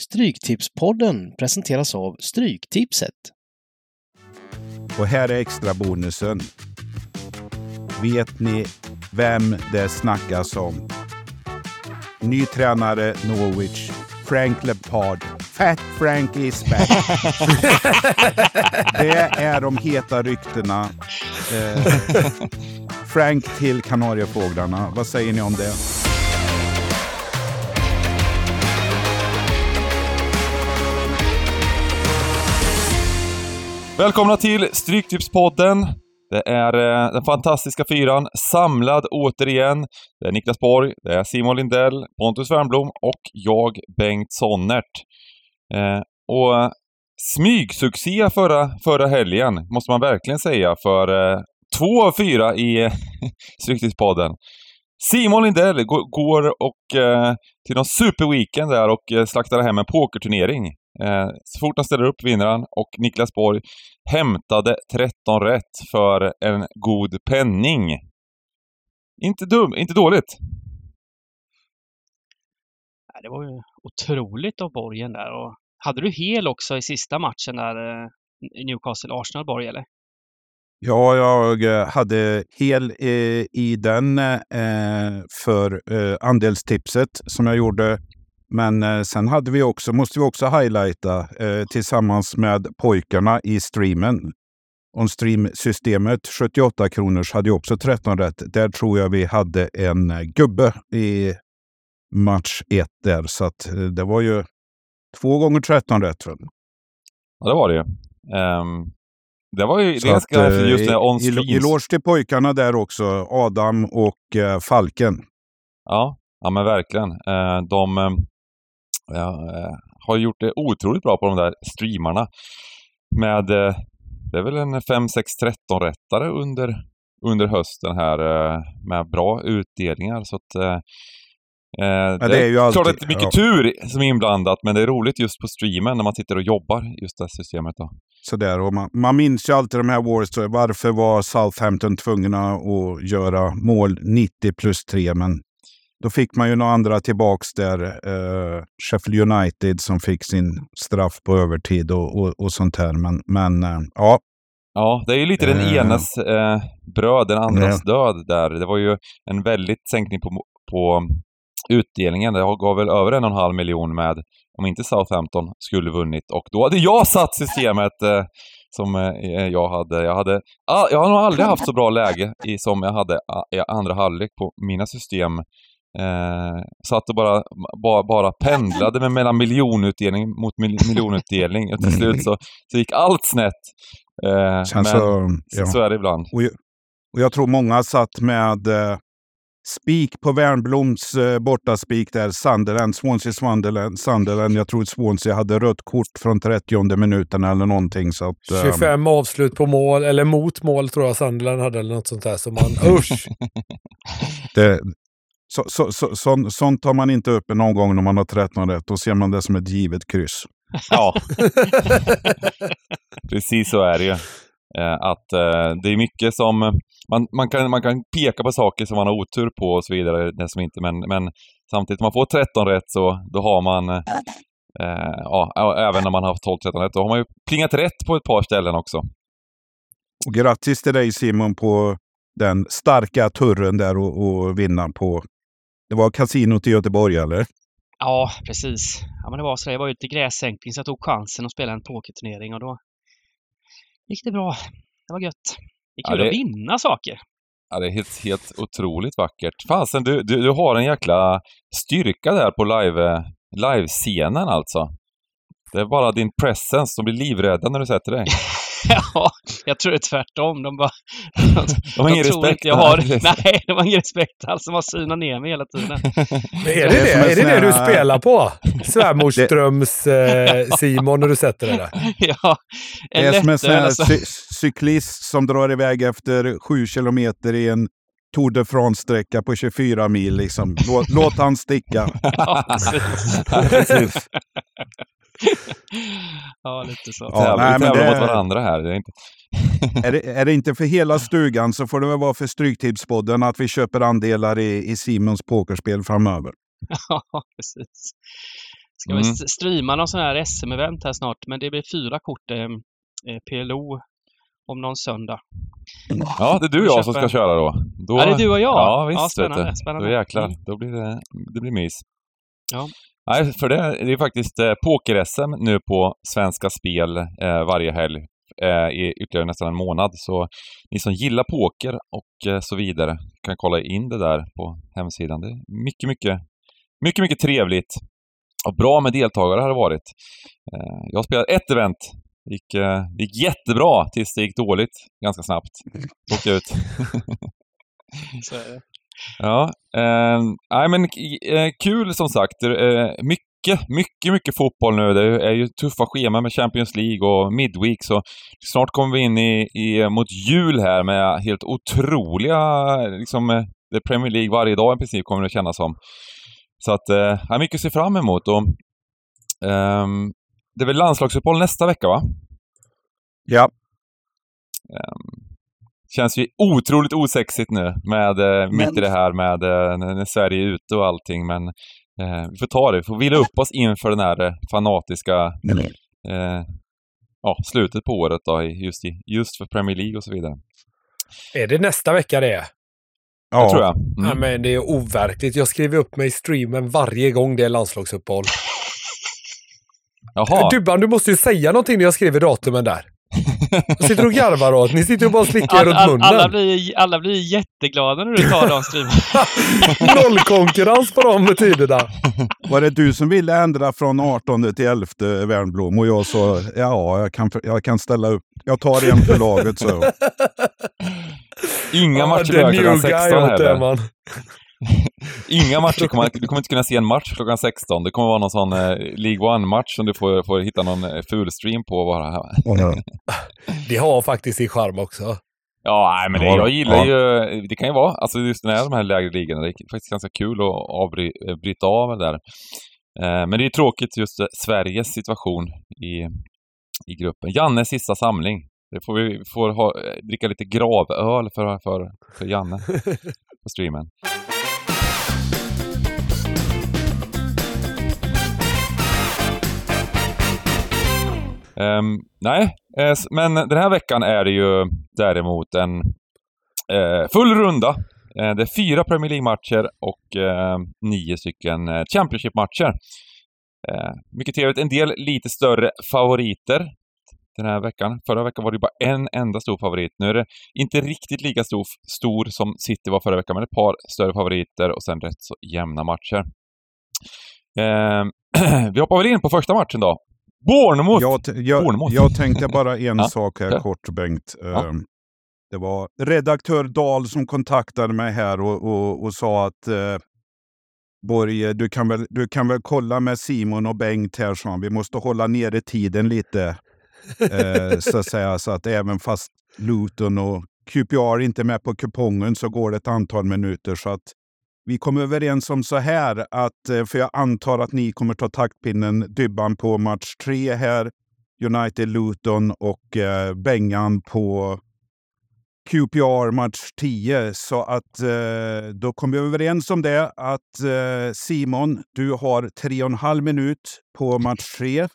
Stryktipspodden presenteras av Stryktipset. Och här är extra bonusen. Vet ni vem det snackas om? Ny tränare Norwich, Frank Lampard. Fat Frank is back. det är de heta ryktena. Eh, Frank till Kanariefåglarna. Vad säger ni om det? Välkomna till Stryktipspodden. Det är eh, den fantastiska fyran samlad återigen. Det är Niklas Borg, det är Simon Lindell, Pontus Wernbloom och jag, Bengt Sonnert. Eh, och smygsuccé förra, förra helgen, måste man verkligen säga, för eh, två av fyra i Stryktipspodden. Simon Lindell går och eh, till någon superweekend där och eh, slaktar hem en pokerturnering. Eh, så fort han ställer upp vinner han och Niklas Borg hämtade 13 rätt för en god penning. Inte dum, inte dåligt. Det var ju otroligt av Borgen där och hade du hel också i sista matchen där eh, Newcastle-Arsenal Borg eller? Ja, jag eh, hade hel i den för andelstipset som jag gjorde. Men eh, sen hade vi också, måste vi också highlighta eh, tillsammans med pojkarna i streamen. On stream-systemet 78 kronors hade ju också 13 rätt. Där tror jag vi hade en gubbe i match 1 där. Så att, det var ju två gånger 13 rätt. För. Ja, det var det ju. Um, det var ju ganska att, just det on streams. Eloge till pojkarna där också, Adam och uh, Falken. Ja, ja men verkligen. Uh, de uh, har gjort det otroligt bra på de där streamarna. Med, det är väl en 5-6-13 rättare under, under hösten här med bra utdelningar. Så att Eh, det, det, är ju alltid, klart att det är mycket ja. tur som är inblandat, men det är roligt just på streamen när man sitter och jobbar just det systemet. Då. Sådär, och man, man minns ju alltid de här Wars. Varför var Southampton tvungna att göra mål 90 plus 3? Men då fick man ju några andra tillbaks där. Uh, Sheffield United som fick sin straff på övertid och, och, och sånt här. Men, men uh, ja, Ja, det är ju lite den enes eh, bröd, den andras ja. död där. Det var ju en väldigt sänkning på, på utdelningen. Det gav väl över en och en halv miljon med, om inte Southampton skulle vunnit. Och då hade jag satt systemet eh, som eh, jag hade. Jag hade, ah, jag har nog aldrig haft så bra läge i, som jag hade ah, i andra halvlek på mina system. Eh, satt och bara, bara, bara pendlade med mellan miljonutdelning mot mil, miljonutdelning. Och till slut så, så gick allt snett. Eh, men så, ja. så, är det ibland. Och jag, och jag tror många satt med eh, Spik på Wernbloms eh, bortaspik där, Sunderland, Swansea Sunderland, Sunderland. Jag tror Swansea hade rött kort från 30 minuten eller någonting. Så att, um... 25 avslut på mål, eller mot mål tror jag Sunderland hade eller något sånt där. Så man, usch! det, så, så, så, så, sånt tar man inte upp någon gång när man har 13 rätt. Då ser man det som ett givet kryss. Ja, precis så är det ju. Eh, att eh, det är mycket som man, man, kan, man kan peka på saker som man har otur på och så vidare, det som inte, men, men samtidigt, om man får 13 rätt så då har man, eh, ja, även när man har 12-13 rätt, då har man ju plingat rätt på ett par ställen också. Och grattis till dig Simon på den starka turren där och, och vinna på, det var kasinot i Göteborg eller? Ja, precis. Ja, men det var så. Jag var ute i grässänkning så jag tog chansen att spela en pokerturnering och då gick det bra. Det var gött. Det är kul ja, det... att vinna saker. Ja, det är helt, helt otroligt vackert. Fasen, du, du, du har en jäkla styrka där på live, livescenen alltså. Det är bara din presence, de blir livrädda när du sätter dig. ja, jag tror det är tvärtom. De bara... De har ingen respekt. Jag har, nej, de har ingen respekt alls. De har synat ner mig hela tiden. Men är det det? Är det, det du spelar på? Svärmorsdröms eh, Simon när du sätter det där? ja. En det är som en sån här alltså. cy cyklist som drar iväg efter sju kilometer i en Tour de France-sträcka på 24 mil. Liksom. Låt, låt han sticka. ja, precis. ja, lite så. Ja, nej, vi tävlar mot varandra här. Det är, inte... är, det, är det inte för hela stugan så får det väl vara för Stryktipspodden att vi köper andelar i, i Simons pokerspel framöver. ja, precis. Ska mm. vi streama någon sån här SM-event här snart, men det blir fyra kort eh, PLO om någon söndag. Ja, det är du och jag som ska köra då. då. Ja, det är du och jag? Ja, visst. Ja, spännande, spännande. Då jäklar, mm. då blir det, det blir mys. Ja. Nej, för det, det är faktiskt eh, poker-SM nu på Svenska Spel eh, varje helg eh, i ytterligare nästan en månad. Så ni som gillar poker och eh, så vidare kan kolla in det där på hemsidan. Det är mycket, mycket, mycket, mycket trevligt. Och bra med deltagare har det varit. Eh, jag har spelat ett event det gick, eh, det gick jättebra tills det gick dåligt ganska snabbt. Åkte ut. Så är det. Ja, eh, men eh, kul som sagt. Eh, mycket, mycket, mycket fotboll nu. Det är ju tuffa scheman med Champions League och Midweek, så snart kommer vi in i, i mot jul här med helt otroliga, liksom, eh, det är Premier League varje dag i princip kommer det kännas som. Så att, eh, mycket att se fram emot och um, det är väl landslagsuppehåll nästa vecka, va? Ja. Um, känns ju otroligt osexigt nu, med, men... mitt i det här med när Sverige är ute och allting, men eh, vi får ta det. Vi får vila upp oss inför den här fanatiska eh, ja, slutet på året då, just, i, just för Premier League och så vidare. Är det nästa vecka det är? Ja. Det tror jag. Mm. Ja, men det är overkligt. Jag skriver upp mig i streamen varje gång det är landslagsuppehåll. Jaha. Dubban, du måste ju säga någonting när jag skriver datumen där. Sitter och garvar åt. Ni sitter och bara slickar all, runt munnen. Alla blir, alla blir jätteglada när du tar de streamarna. Nollkonkurrens på de tiderna. Var det du som ville ändra från 18 till 11 Värnblom? Och jag sa ja, jag kan, jag kan ställa upp. Jag tar en för laget så. Inga matcher ja, klockan 16 heller. Inga matcher, kommer, du kommer inte kunna se en match klockan 16. Det kommer vara någon sån eh, League One-match som du får, får hitta någon eh, fulstream på bara. det har faktiskt sin charm också. Ja, nej, men det, jag gillar ja. ju, det kan ju vara, alltså just när det är de här lägre ligorna, det är faktiskt ganska kul att avbryta eh, av det där. Eh, men det är tråkigt just Sveriges situation i, i gruppen. Jannes sista samling. Det får vi får ha, dricka lite gravöl för, för, för Janne på streamen. Um, nej, eh, men den här veckan är det ju däremot en eh, full runda. Eh, det är fyra Premier League-matcher och eh, nio stycken eh, Championship-matcher. Eh, mycket trevligt. En del lite större favoriter den här veckan. Förra veckan var det bara en enda stor favorit. Nu är det inte riktigt lika stor, stor som City var förra veckan, men ett par större favoriter och sen rätt så jämna matcher. Eh, vi hoppar väl in på första matchen då. Bournemouth! Jag, jag, Bournemouth. jag tänkte bara en ja. sak här kort, Bengt. Ja. Ehm, det var redaktör Dahl som kontaktade mig här och, och, och sa att eh, Borge, du kan, väl, du kan väl kolla med Simon och Bengt här, så vi måste hålla nere tiden lite. eh, så att säga, så att även fast Luton och QPR inte är med på kupongen så går det ett antal minuter. Så att vi kom överens om så här, att, eh, för jag antar att ni kommer ta taktpinnen Dybban på match tre här, United-Luton och eh, Bengan på QPR match 10. Så att eh, då kom vi överens om det att eh, Simon, du har tre och en halv minut på match 3 eh,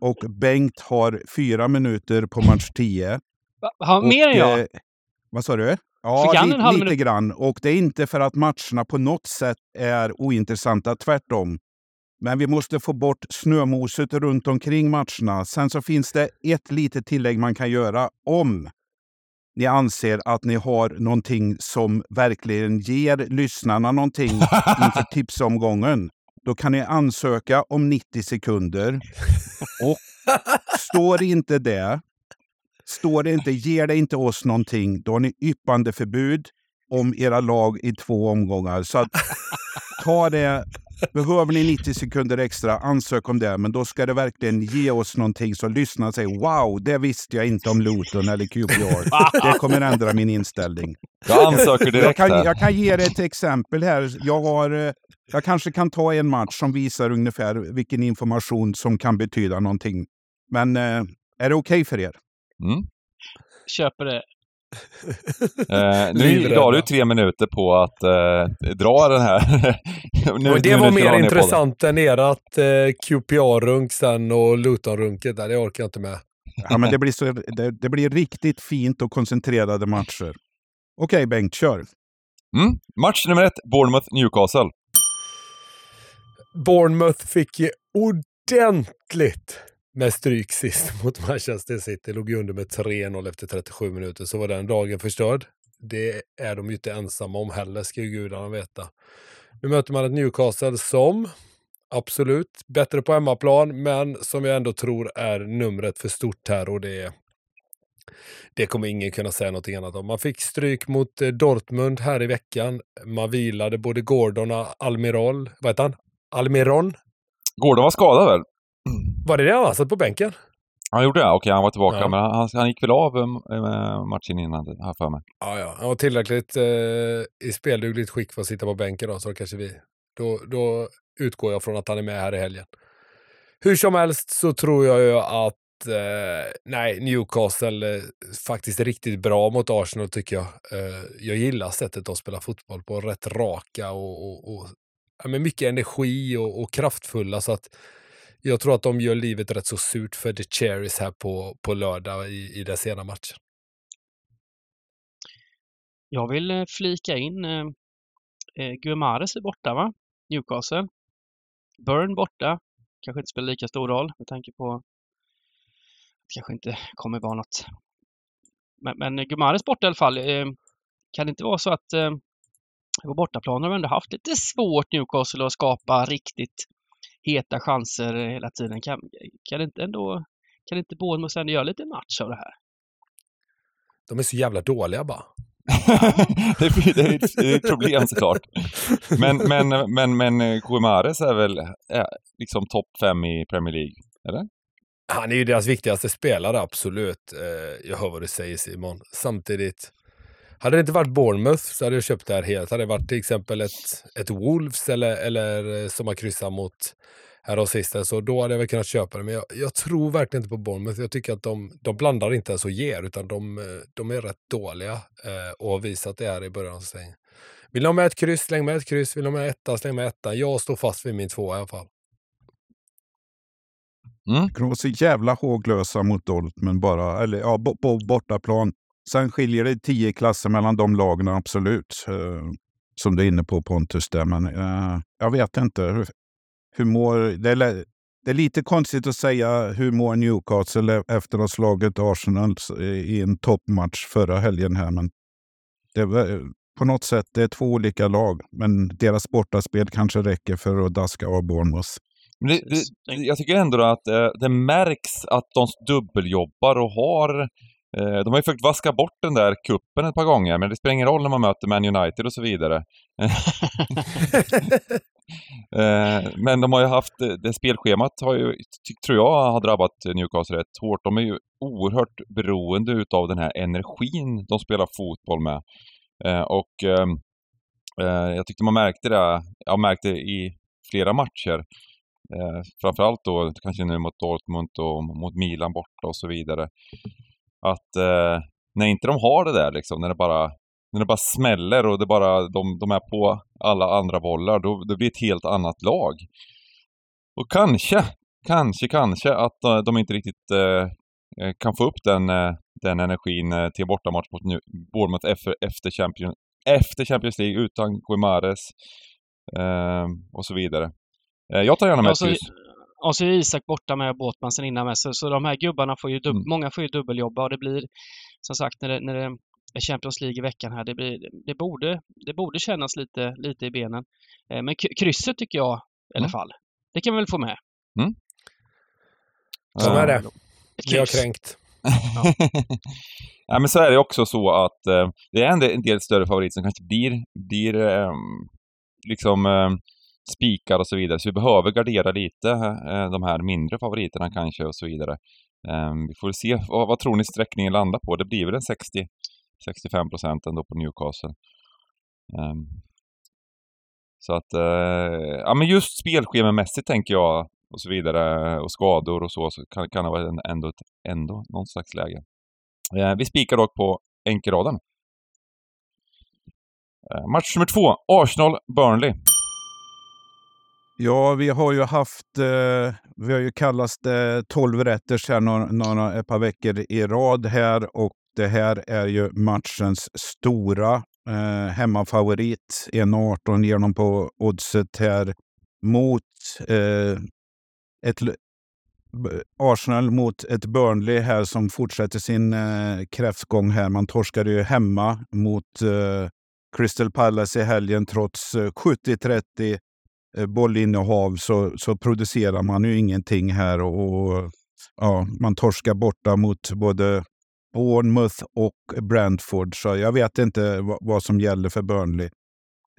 och Bengt har fyra minuter på match 10. Har mer än jag? Eh, vad sa du? Ja, lite, lite grann. Och det är inte för att matcherna på något sätt är ointressanta, tvärtom. Men vi måste få bort snömoset runt omkring matcherna. Sen så finns det ett litet tillägg man kan göra om ni anser att ni har någonting som verkligen ger lyssnarna någonting inför tipsomgången. Då kan ni ansöka om 90 sekunder. Och står inte det, Står det inte, ger det inte oss någonting, då har ni yppande förbud om era lag i två omgångar. Så att, ta det. Behöver ni 90 sekunder extra, ansök om det. Men då ska det verkligen ge oss någonting så lyssna säger wow, det visste jag inte om Luton eller QPR. Det kommer ändra min inställning. Jag ansöker direkt jag kan, jag kan ge dig ett exempel här. Jag, har, eh, jag kanske kan ta en match som visar ungefär vilken information som kan betyda någonting. Men eh, är det okej okay för er? Mm. Köper det. eh, nu har du tre minuter på att eh, dra den här. nu, det var mer intressant än ert eh, QPR-runk sen och Luton-runket. Det orkar jag inte med. Ja, men det blir, så, det, det blir riktigt fint och koncentrerade matcher. Okej, Bengt, kör. Mm. Match nummer ett, Bournemouth-Newcastle. Bournemouth fick ju ordentligt med stryk sist mot Manchester City. Låg under med 3-0 efter 37 minuter, så var den dagen förstörd. Det är de ju inte ensamma om heller, ska ju gudarna veta. Nu möter man ett Newcastle som, absolut, bättre på hemmaplan, men som jag ändå tror är numret för stort här och det det kommer ingen kunna säga något annat om. Man fick stryk mot eh, Dortmund här i veckan. Man vilade både Gordon och Almiral. Vad heter han? Almiron? Gordon var skadad väl? Var det det han satt på bänken? Han gjorde det? Okej, han var tillbaka. Ja. Men han, han gick väl av äh, matchen innan, har för mig. Ja, ja. Han var tillräckligt äh, i speldugligt skick för att sitta på bänken då, så kanske vi... Då, då utgår jag från att han är med här i helgen. Hur som helst så tror jag ju att eh, nej, Newcastle eh, faktiskt riktigt bra mot Arsenal tycker jag. Eh, jag gillar sättet att spela fotboll på, rätt raka och, och, och ja, med mycket energi och, och, kraftfulla. Så att jag tror att de gör livet rätt så surt för The Cherries här på, på lördag i, i den sena matchen. Jag vill eh, flika in eh, eh Guimares är borta va? Newcastle. Burn borta. Kanske inte spelar lika stor roll med tanke på att det kanske inte kommer vara något. Men, men Guimares borta i alla fall. Eh, kan det inte vara så att eh, på bortaplan har vi ändå haft lite svårt Newcastle att skapa riktigt heta chanser hela tiden. Kan, kan inte ändå kan inte Bournemouth ändå göra lite match av det här? De är så jävla dåliga bara. det, är, det, är ett, det problem såklart. Men, men, men, men Guimares är väl är liksom topp fem i Premier League, eller? Han är ju deras viktigaste spelare, absolut. Eh, jag hör vad du säger Simon. Samtidigt, hade det inte varit Bournemouth så hade jag köpt det här helt. Hade det varit till exempel ett, ett Wolves eller, eller eh, som har kryssat mot här och sista, så då hade jag väl kunnat köpa det. Men jag, jag, tror verkligen inte på Bournemouth. Jag tycker att de, de blandar inte ens och ger, utan de, eh, de är rätt dåliga eh, och har visat det här i början av säsongen. Vill de ha med ett kryss, släng med ett kryss. Vill de ha med etta, släng med etta. Jag står fast vid min två i alla fall. Mm. De var så jävla håglösa mot Dortmund bara, eller ja, på bortaplan. Sen skiljer det tio klasser mellan de lagen, absolut. Eh, som du är inne på Pontus där, men eh, jag vet inte. Hur, hur mår... Det är, det är lite konstigt att säga hur mår Newcastle efter att ha slagit Arsenal i en toppmatch förra helgen här, men det, på något sätt, det är två olika lag, men deras bortaspel kanske räcker för att daska av Bournemouth. Det, det, jag tycker ändå att eh, det märks att de dubbeljobbar och har de har ju försökt vaska bort den där kuppen ett par gånger, men det spelar ingen roll när man möter Man United och så vidare. eh, men de har ju haft, det spelschemat har ju, tror jag, har drabbat Newcastle rätt hårt. De är ju oerhört beroende utav den här energin de spelar fotboll med. Eh, och ehm, eh, jag tyckte man märkte det, jag märkte i flera matcher Eh, framförallt då kanske nu mot Dortmund och mot Milan borta och så vidare. Att eh, när inte de har det där liksom, när det bara, när det bara smäller och det bara, de, de är på alla andra bollar, då, då blir det ett helt annat lag. Och kanske, kanske, kanske att de inte riktigt eh, eh kan få upp den, eh, den energin eh, till bortamatch mot Bournemouth efter, efter, Champions, efter Champions League utan Guimares eh, och så vidare. Eh, jag tar gärna med ja, kryss. Och så är Isak borta med Båtman sen innan med. Så, så de här gubbarna får ju, dub, mm. många får ju dubbeljobba och det blir som sagt när det, när det är Champions League i veckan här, det, blir, det, borde, det borde kännas lite, lite i benen. Eh, men krysset tycker jag i alla mm. fall. Det kan vi väl få med. Mm. Så är det. Vi har kränkt. Ja. ja. men så är det också så att eh, det är en del, en del större favoriter som kanske blir, blir eh, liksom eh, spikar och så vidare. Så vi behöver gardera lite eh, de här mindre favoriterna kanske och så vidare. Ehm, vi får se, vad, vad tror ni sträckningen landar på? Det blir väl en 60 65 procent ändå på Newcastle. Ehm. Så att, eh, ja men just spelschemamässigt tänker jag och så vidare och skador och så, så kan, kan det vara ändå, ett, ändå någon slags läge. Eh, vi spikar dock på enkelraden. Match nummer två, Arsenal-Burnley. Ja, vi har ju haft, eh, vi har ju kallat det eh, 12 rätters här några, några, ett par veckor i rad här och det här är ju matchens stora eh, hemmafavorit. 1,18 ger de på oddset här mot eh, ett Arsenal mot ett Burnley här som fortsätter sin eh, kräftgång här. Man torskade ju hemma mot eh, Crystal Palace i helgen trots 70-30 eh, Eh, bollinnehav så, så producerar man ju ingenting här och, och ja, man torskar borta mot både Bournemouth och Brentford. Så jag vet inte vad, vad som gäller för Burnley.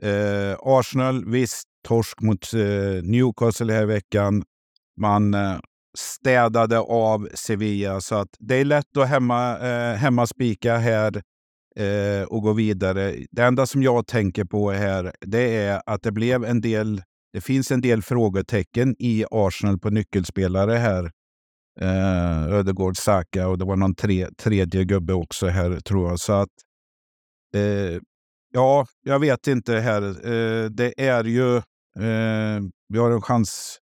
Eh, Arsenal, visst, torsk mot eh, Newcastle här i veckan. Man eh, städade av Sevilla, så att det är lätt att hemma, eh, hemmaspika här eh, och gå vidare. Det enda som jag tänker på här, det är att det blev en del det finns en del frågetecken i Arsenal på nyckelspelare här eh, Ödegård, Saka och det var någon tre, tredje gubbe också här tror jag. Så att eh, ja, jag vet inte här. Eh, det är ju, eh, vi har en chans,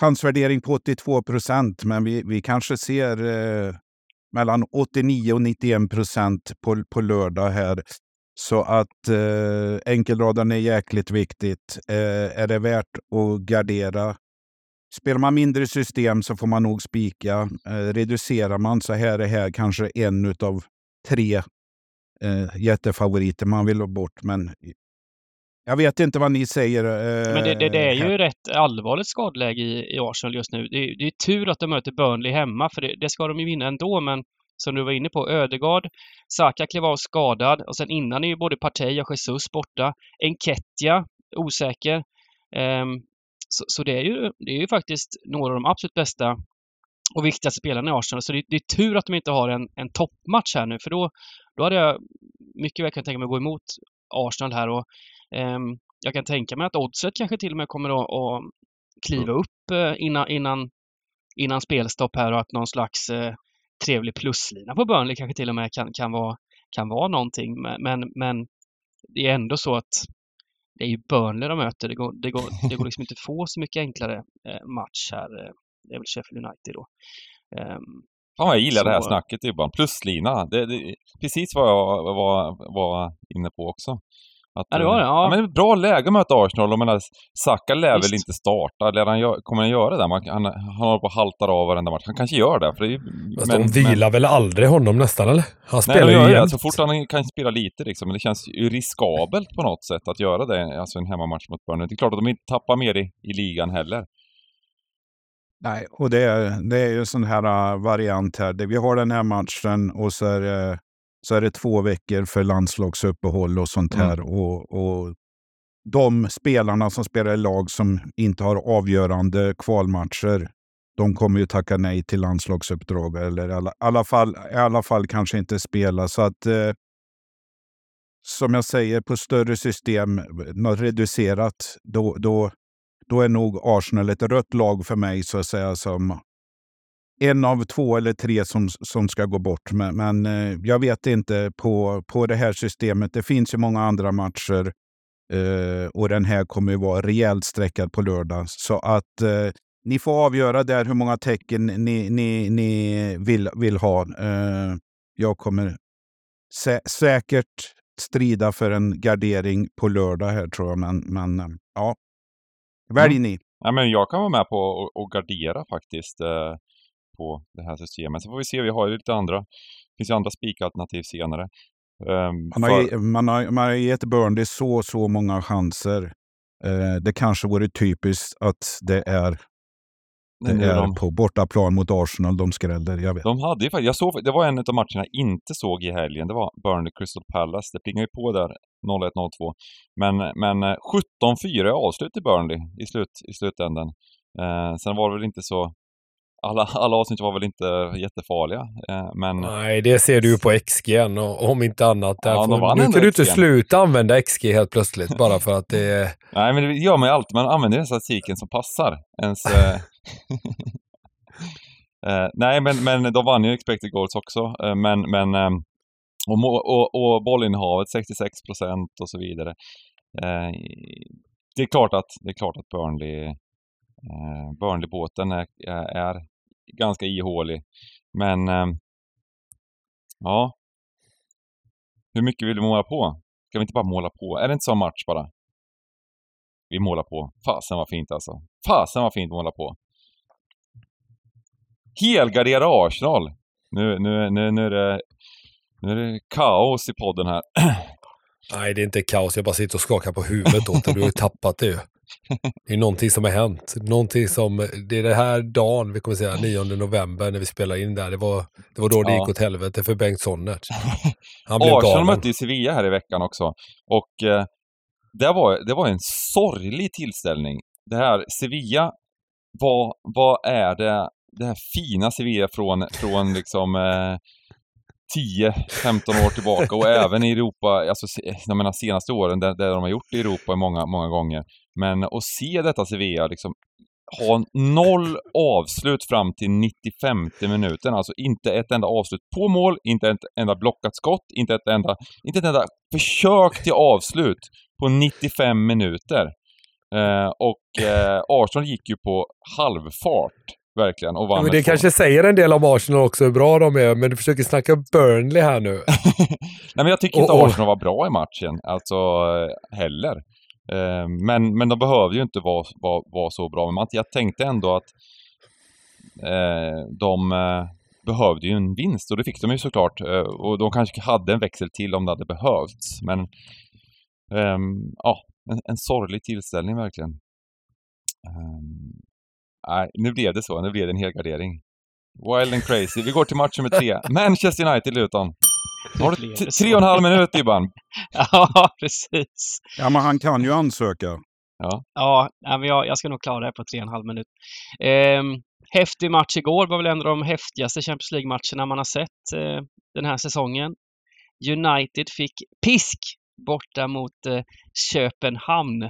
chansvärdering på 82 procent, men vi, vi kanske ser eh, mellan 89 och 91 procent på, på lördag här. Så att eh, enkelraden är jäkligt viktigt. Eh, är det värt att gardera Spelar man mindre system så får man nog spika. Eh, reducerar man så här är här kanske en av tre eh, jättefavoriter man vill ha bort. Men jag vet inte vad ni säger. Eh, men det, det, det är ju här. rätt allvarligt skadeläge i, i Arsenal just nu. Det, det är tur att de möter Burnley hemma, för det, det ska de ju vinna ändå. Men som du var inne på, Ödegard, Saka klev av skadad och sen innan är ju både Partey och Jesus borta. Enketia, osäker. Um, så, så, det, är ju, det är ju faktiskt några av de absolut bästa och viktigaste spelarna i Arsenal. Så det, det är tur att de inte har en, en toppmatch här nu, för då, då hade jag mycket väl kunnat tänka mig att gå emot Arsenal här. Och, um, jag kan tänka mig att oddset kanske till och med kommer att, att kliva upp uh, innan, innan, innan spelstopp här och att någon slags uh, trevlig pluslina på Burnley kanske till och med kan, kan, vara, kan vara någonting. Men, men, det är ändå så att det är ju Burnley de möter. Det går, det går, det går liksom inte att få så mycket enklare eh, match här. Eh, det är väl Sheffield United då. Fan vad jag gillar så... det här snacket, en pluslina. Det, det, precis vad jag var, var inne på också. Att, ja, det var det. Ja. ja men det är bra läge att möta Arsenal. Menar, Saka lär väl inte starta. Lär han kommer han göra det? Man, han, han håller på och haltar av varenda match. Han kanske gör det. För det är, men, de vilar men... väl aldrig honom nästan, eller? Han spelar Nej, ju jämt. Så fort han kan spela lite liksom. Men det känns ju riskabelt på något sätt att göra det. Alltså en hemmamatch mot Burnley. Det är klart att de inte tappar mer i, i ligan heller. Nej, och det är, det är ju en sån här uh, variant här. Vi har den här matchen och så är det så är det två veckor för landslagsuppehåll och sånt mm. här. Mm. Och, och de spelarna som spelar i lag som inte har avgörande kvalmatcher, de kommer ju tacka nej till landslagsuppdrag eller i alla, alla, fall, i alla fall kanske inte spela. Så att eh, som jag säger, på större system, något reducerat, då, då, då är nog Arsenal ett rött lag för mig så att säga som en av två eller tre som, som ska gå bort. Men, men eh, jag vet inte på, på det här systemet. Det finns ju många andra matcher eh, och den här kommer ju vara rejält sträckad på lördag. Så att eh, ni får avgöra där hur många tecken ni, ni, ni vill, vill ha. Eh, jag kommer sä säkert strida för en gardering på lördag här tror jag. Men, men eh, ja, välj mm. ni. Ja, men jag kan vara med på att gardera faktiskt. Eh, på det här systemet. Så får vi se, vi har ju lite andra, det finns ju andra spikalternativ senare. Um, man, har, för... man, har, man har gett Burnley så, så många chanser. Uh, det kanske vore typiskt att det är det är de... på bortaplan mot Arsenal de skräller, jag vet. De hade ju jag såg, det var en av matcherna jag inte såg i helgen. Det var Burnley Crystal Palace. Det plingade ju på där 01-02. Men, men 17-4 är avslut i Burnley i, slut, i slutändan. Eh, sen var det väl inte så alla, alla avsnitt var väl inte jättefarliga. Eh, men... Nej, det ser du på XG och om inte annat. Ja, får, nu kan du inte sluta använda XG helt plötsligt bara för att det. Nej, men det gör man ju alltid. Man använder den statistiken som passar ens... eh, eh nej, men, men de vann ju expected goals också. Men, men Och, och, och bollinnehavet 66 procent och så vidare. Det, är klart att, det är klart att Burnley, eh, Burnley-båten är, är, ganska ihålig. Men eh, ja, hur mycket vill du måla på? Ska vi inte bara måla på? Är det inte så match bara? Vi målar på. Fasen vad fint alltså. Fasen vad fint måla på. Helgardera Arsenal. Nu, nu, nu, nu, är det, nu är det kaos i podden här. Nej, det är inte kaos. Jag bara sitter och skakar på huvudet åt det. Du har ju tappat det ju. Det är någonting som har hänt. Någonting som, det är det här dagen, vi kommer säga 9 november när vi spelar in där. Det var, det var då det Ja. gick åt helvete för Bengt Sonnert. Han blev Arsenal galen. mötte ju Sevilla här i veckan också. Och eh, det, var, det var en sorglig tillställning. Det här Sevilla, vad, vad är det, det här fina Sevilla från, från liksom eh, 10-15 år tillbaka och även i Europa, alltså jag menar senaste åren, det, det de har gjort i Europa många, många gånger. Men att se detta Sevilla liksom ha noll avslut fram till 95 minuten. Alltså inte ett enda avslut på mål, inte ett enda blockat skott, inte ett enda, inte ett enda försök till avslut på 95 minuter. Eh, och eh, Arsenal gick ju på halvfart, verkligen, och vann Ja, men det kanske säger en del om Arsenal också, hur bra de är, men du försöker snacka Burnley här nu. Nej men jag tycker inte Och- och- Arsenal var bra i matchen, alltså heller. Eh, Men, men de behöver ju inte vara, vara, vara så bra. Men jag tänkte ändå att eh, de eh, behövde ju en vinst och det fick de ju såklart. Och de kanske hade en växel till om det hade behövts. Men ehm, ja, en, en sorglig tillställning verkligen. Ehm, Nej, nu blev det så. Nu blev det en helgardering. Wild and crazy. Vi går till match nummer tre. Manchester United-Luton. Har du tre och en halv minut Dybban. Ja, precis. Ja, men han kan ju ansöka. Ja, nej, men jag, jag ska nog klara det på tre och en halv minut. Ehm, häftig match igår var väl en av de häftigaste Champions League-matcherna man har sett eh, den här säsongen. United fick pisk borta mot eh, Köpenhamn.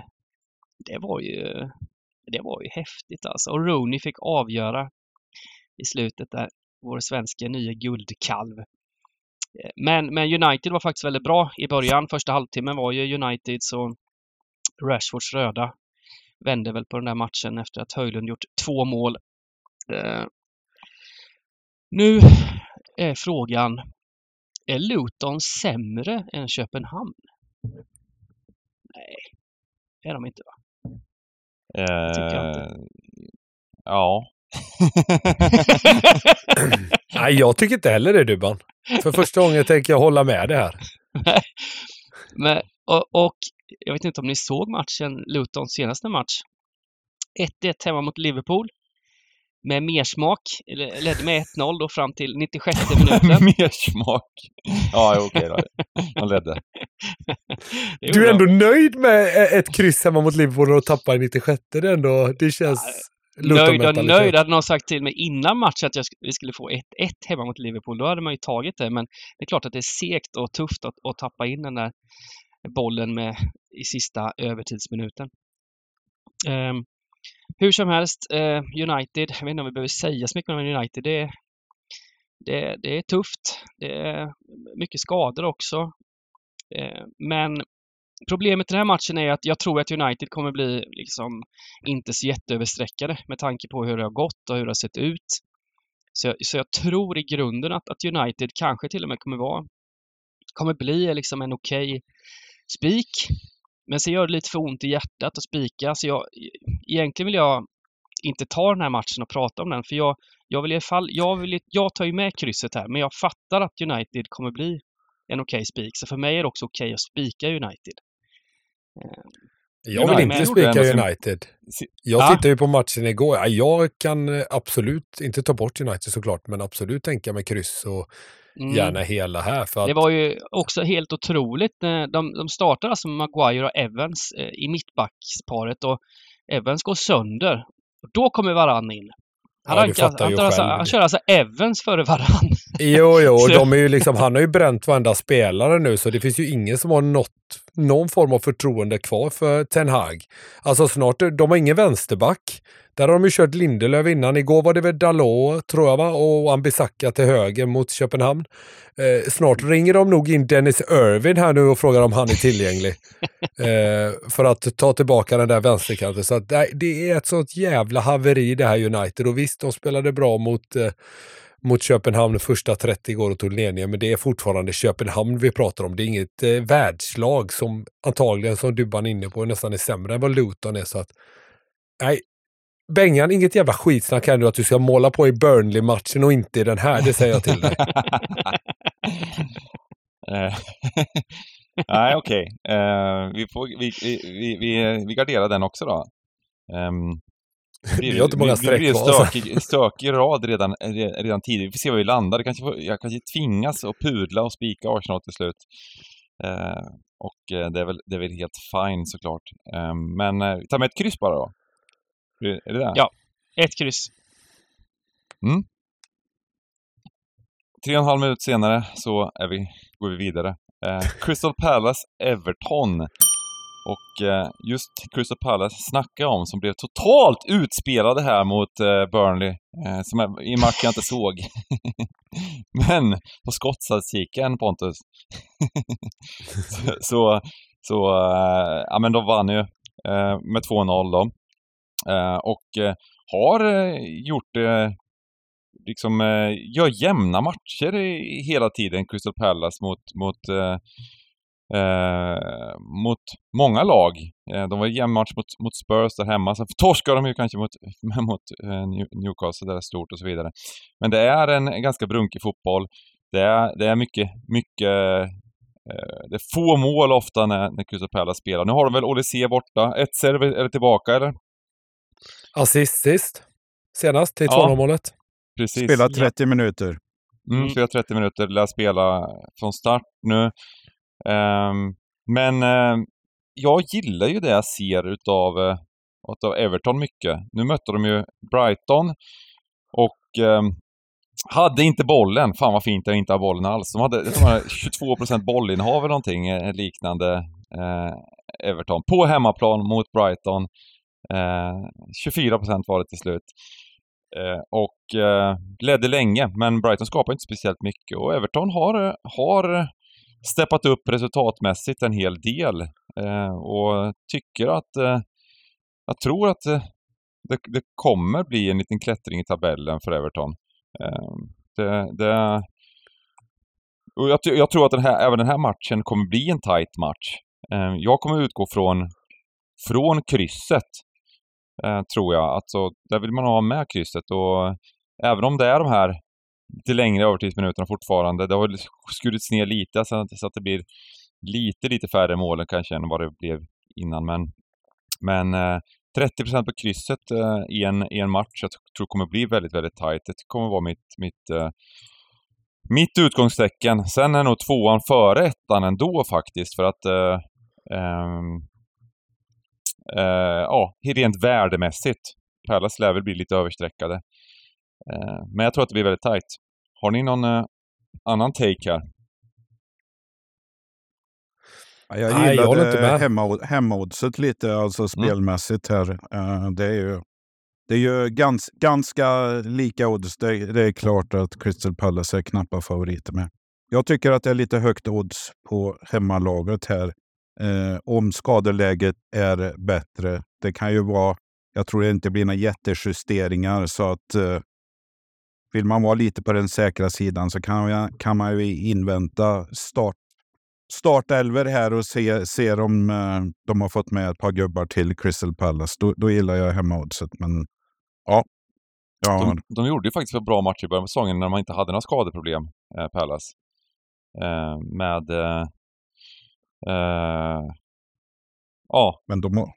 Det var ju det var ju häftigt alltså. Och Rooney fick avgöra i slutet där, vår svenska nya guldkalv. Eh, Men, men United var faktiskt väldigt bra i början. Första halvtimmen var ju Uniteds och Rashfords röda vände väl på den där matchen efter att Höjlund gjort två mål. Eh, nu är frågan, är Luton sämre än Köpenhamn? Nej, är de inte va? tycker jag inte. Eh, ja. Nej, jag tycker inte heller det Dubban. För första gången tänker jag hålla med det här. Men, och, och jag vet inte om ni såg matchen, Lutons senaste match. 1-1 hemma mot Liverpool. Med mersmak, ledde med 1-0 då fram till 96 minuten. Mer smak. Ja, okej då. De ledde. Du är ändå nöjd med ett kryss hemma mot Liverpool och tappa i 96? Det, ändå, det känns... Nöjd och nöjd. Hade någon sagt till mig innan matchen att jag, sk- vi skulle få 1-1 hemma mot Liverpool, då hade man ju tagit det. Men det är klart att det är segt och tufft att, att tappa in den där bollen med, i sista övertidsminuten. Um, hur som helst, uh, United, jag vet inte om vi behöver säga så mycket om United. Det, är- det, det är tufft. Det är mycket skador också. Uh, men Problemet i den här matchen är att jag tror att United kommer bli liksom inte så jätteöverstreckade med tanke på hur det har gått och hur det har sett ut. Så jag, så jag tror i grunden att, att United kanske till och med kommer vara kommer bli liksom en okej spik. Men så gör det lite för ont i hjärtat att spika. Så jag, e, egentligen vill jag inte ta den här matchen och prata om den. För jag, jag vill i alla fall, jag, vill, jag tar ju med krysset här, men jag fattar att United kommer bli en okej spik. Så för mig är det också okej att spika United. Jag vill United inte spika United. Jag Ja. tittade ju på matchen igår. Ja, Jag kan eh, absolut, inte ta bort United såklart, men absolut tänka mig kryss och Mm. gärna hela här. För att, Det var ju också helt otroligt. De, de startar alltså med Maguire och Evans eh, i mittbacksparet och Evans går sönder. Och då kommer Varann in. Han, Ja, rankar- han, tar alltså, han kör alltså Evans före Varann. Jo, jo, de är ju liksom, han har ju bränt varenda spelare nu, så det finns ju ingen som har något någon form av förtroende kvar för Ten Hag. Alltså snart, de har ingen vänsterback. Där har de ju kört Lindelöf innan. Igår var det väl Dalot, tror jag, va? och Ambisaka till höger mot Köpenhamn. Eh, snart ringer de nog in Dennis Irvin här nu och frågar om han är tillgänglig. eh, för att ta tillbaka den där vänsterkanten. Så att, det är ett sånt jävla haveri det här United. Och visst, de spelade bra mot eh, mot Köpenhamn första 30 igår och tog ledningen, men det är fortfarande Köpenhamn vi pratar om. Det är inget eh, världslag som antagligen, som Dubban är inne på, nästan är sämre än vad Luton är. Så att, nej, Bengan, inget jävla skitsnack här nu att du ska måla på i Burnley-matchen och inte i den här, det säger jag till dig. Eh, nej, okej. Okay. Uh, vi, vi, vi, vi, vi garderar den också då. Um, vi har inte många streck kvar. Det blir stökig, stökig rad redan, redan tidigt. Vi får se var vi landar. Det kanske, jag kanske tvingas att pudla och spika Arsenal till slut. Uh, och det är, väl, det är väl helt fine såklart. Uh, men uh, ta med ett kryss bara då. Är det det? Ja, ett kryss. Mm. Tre och en halv minut senare så är vi, går vi vidare. Eh, Crystal Palace, Everton. Och eh, just Crystal Palace snackar jag om som blev totalt utspelade här mot eh, Burnley. Eh, som jag, I match jag inte såg. Men på skottstatistiken Pontus. så, så, så eh, ja men de vann ju eh, med 2-0 då. Eh, och eh, har eh, det, eh, liksom eh, gör jämna matcher hela tiden, Crystal Palace mot, mot, eh, eh mot många lag. de var jämn match mot, mot Spurs där hemma, sen torskade de ju kanske mot, mot Newcastle där det är stort och så vidare. Men det är en ganska brunkig fotboll. Det är, det är mycket, mycket det är få mål ofta när, när Crystal Palace spelar. Nu har de väl Olysée borta. Etzer är det tillbaka eller? Assist sist. Senast till 2-0-målet. Ja, precis. Spela 30 ja. minuter. Mm, spela 30 minuter. Lär spela från start nu. Um, men uh, jag gillar ju det jag ser utav, uh, utav Everton mycket. Nu mötte de ju Brighton och um, hade inte bollen. Fan vad fint att inte ha bollen alls. De hade, de hade 22% bollinnehav eller någonting eh, liknande eh, Everton. På hemmaplan mot Brighton. Eh, 24 procent var det till slut. Eh, och eh, ledde länge, men Brighton skapar inte speciellt mycket och Everton har, har steppat upp resultatmässigt en hel del eh, och tycker att eh, jag tror att eh, det, det, kommer bli en liten klättring i tabellen för Everton. Eh, det, det, och jag, jag, tror att den här, även den här matchen kommer bli en tight match. Eh, jag kommer utgå från, från krysset eh, tror jag. Alltså, där vill man ha med krysset och eh, även om det är de här lite längre övertidsminuterna fortfarande, det har skurits ner lite så att, det blir lite, lite färre mål kanske än vad det blev innan. Men, men eh, 30 på krysset eh, i, en, i en match jag tror kommer bli väldigt, väldigt tight. Det kommer vara mitt, mitt, eh, mitt utgångstecken. Sen är nog tvåan före ettan ändå faktiskt för att eh, ehm, eh, ja, rent värdemässigt. Palace lär väl bli lite överstreckade. Eh, men jag tror att det blir väldigt tight. Har ni någon eh, annan take här? Jag gillade Nej, hemma, hemmaoddset lite, alltså mm. spelmässigt här. Uh, det är ju, det är ju gans, ganska lika odds. Det, det, är klart att Crystal Palace är knappa favoriter med. Jag tycker att det är lite högt odds på hemmalaget här eh, om skadeläget är bättre. Det kan ju vara, jag tror det inte blir några jättejusteringar så att eh, vill man vara lite på den säkra sidan så kan, jag, kan man ju invänta start, startelver här och se, se om eh, de har fått med ett par gubbar till Crystal Palace. Då, då gillar jag hemmaoddset. Men ja. ja. De, de gjorde ju faktiskt en bra match i början av säsongen när man inte hade några skadeproblem, eh, Palace. Eh, med eh, ja. Men de,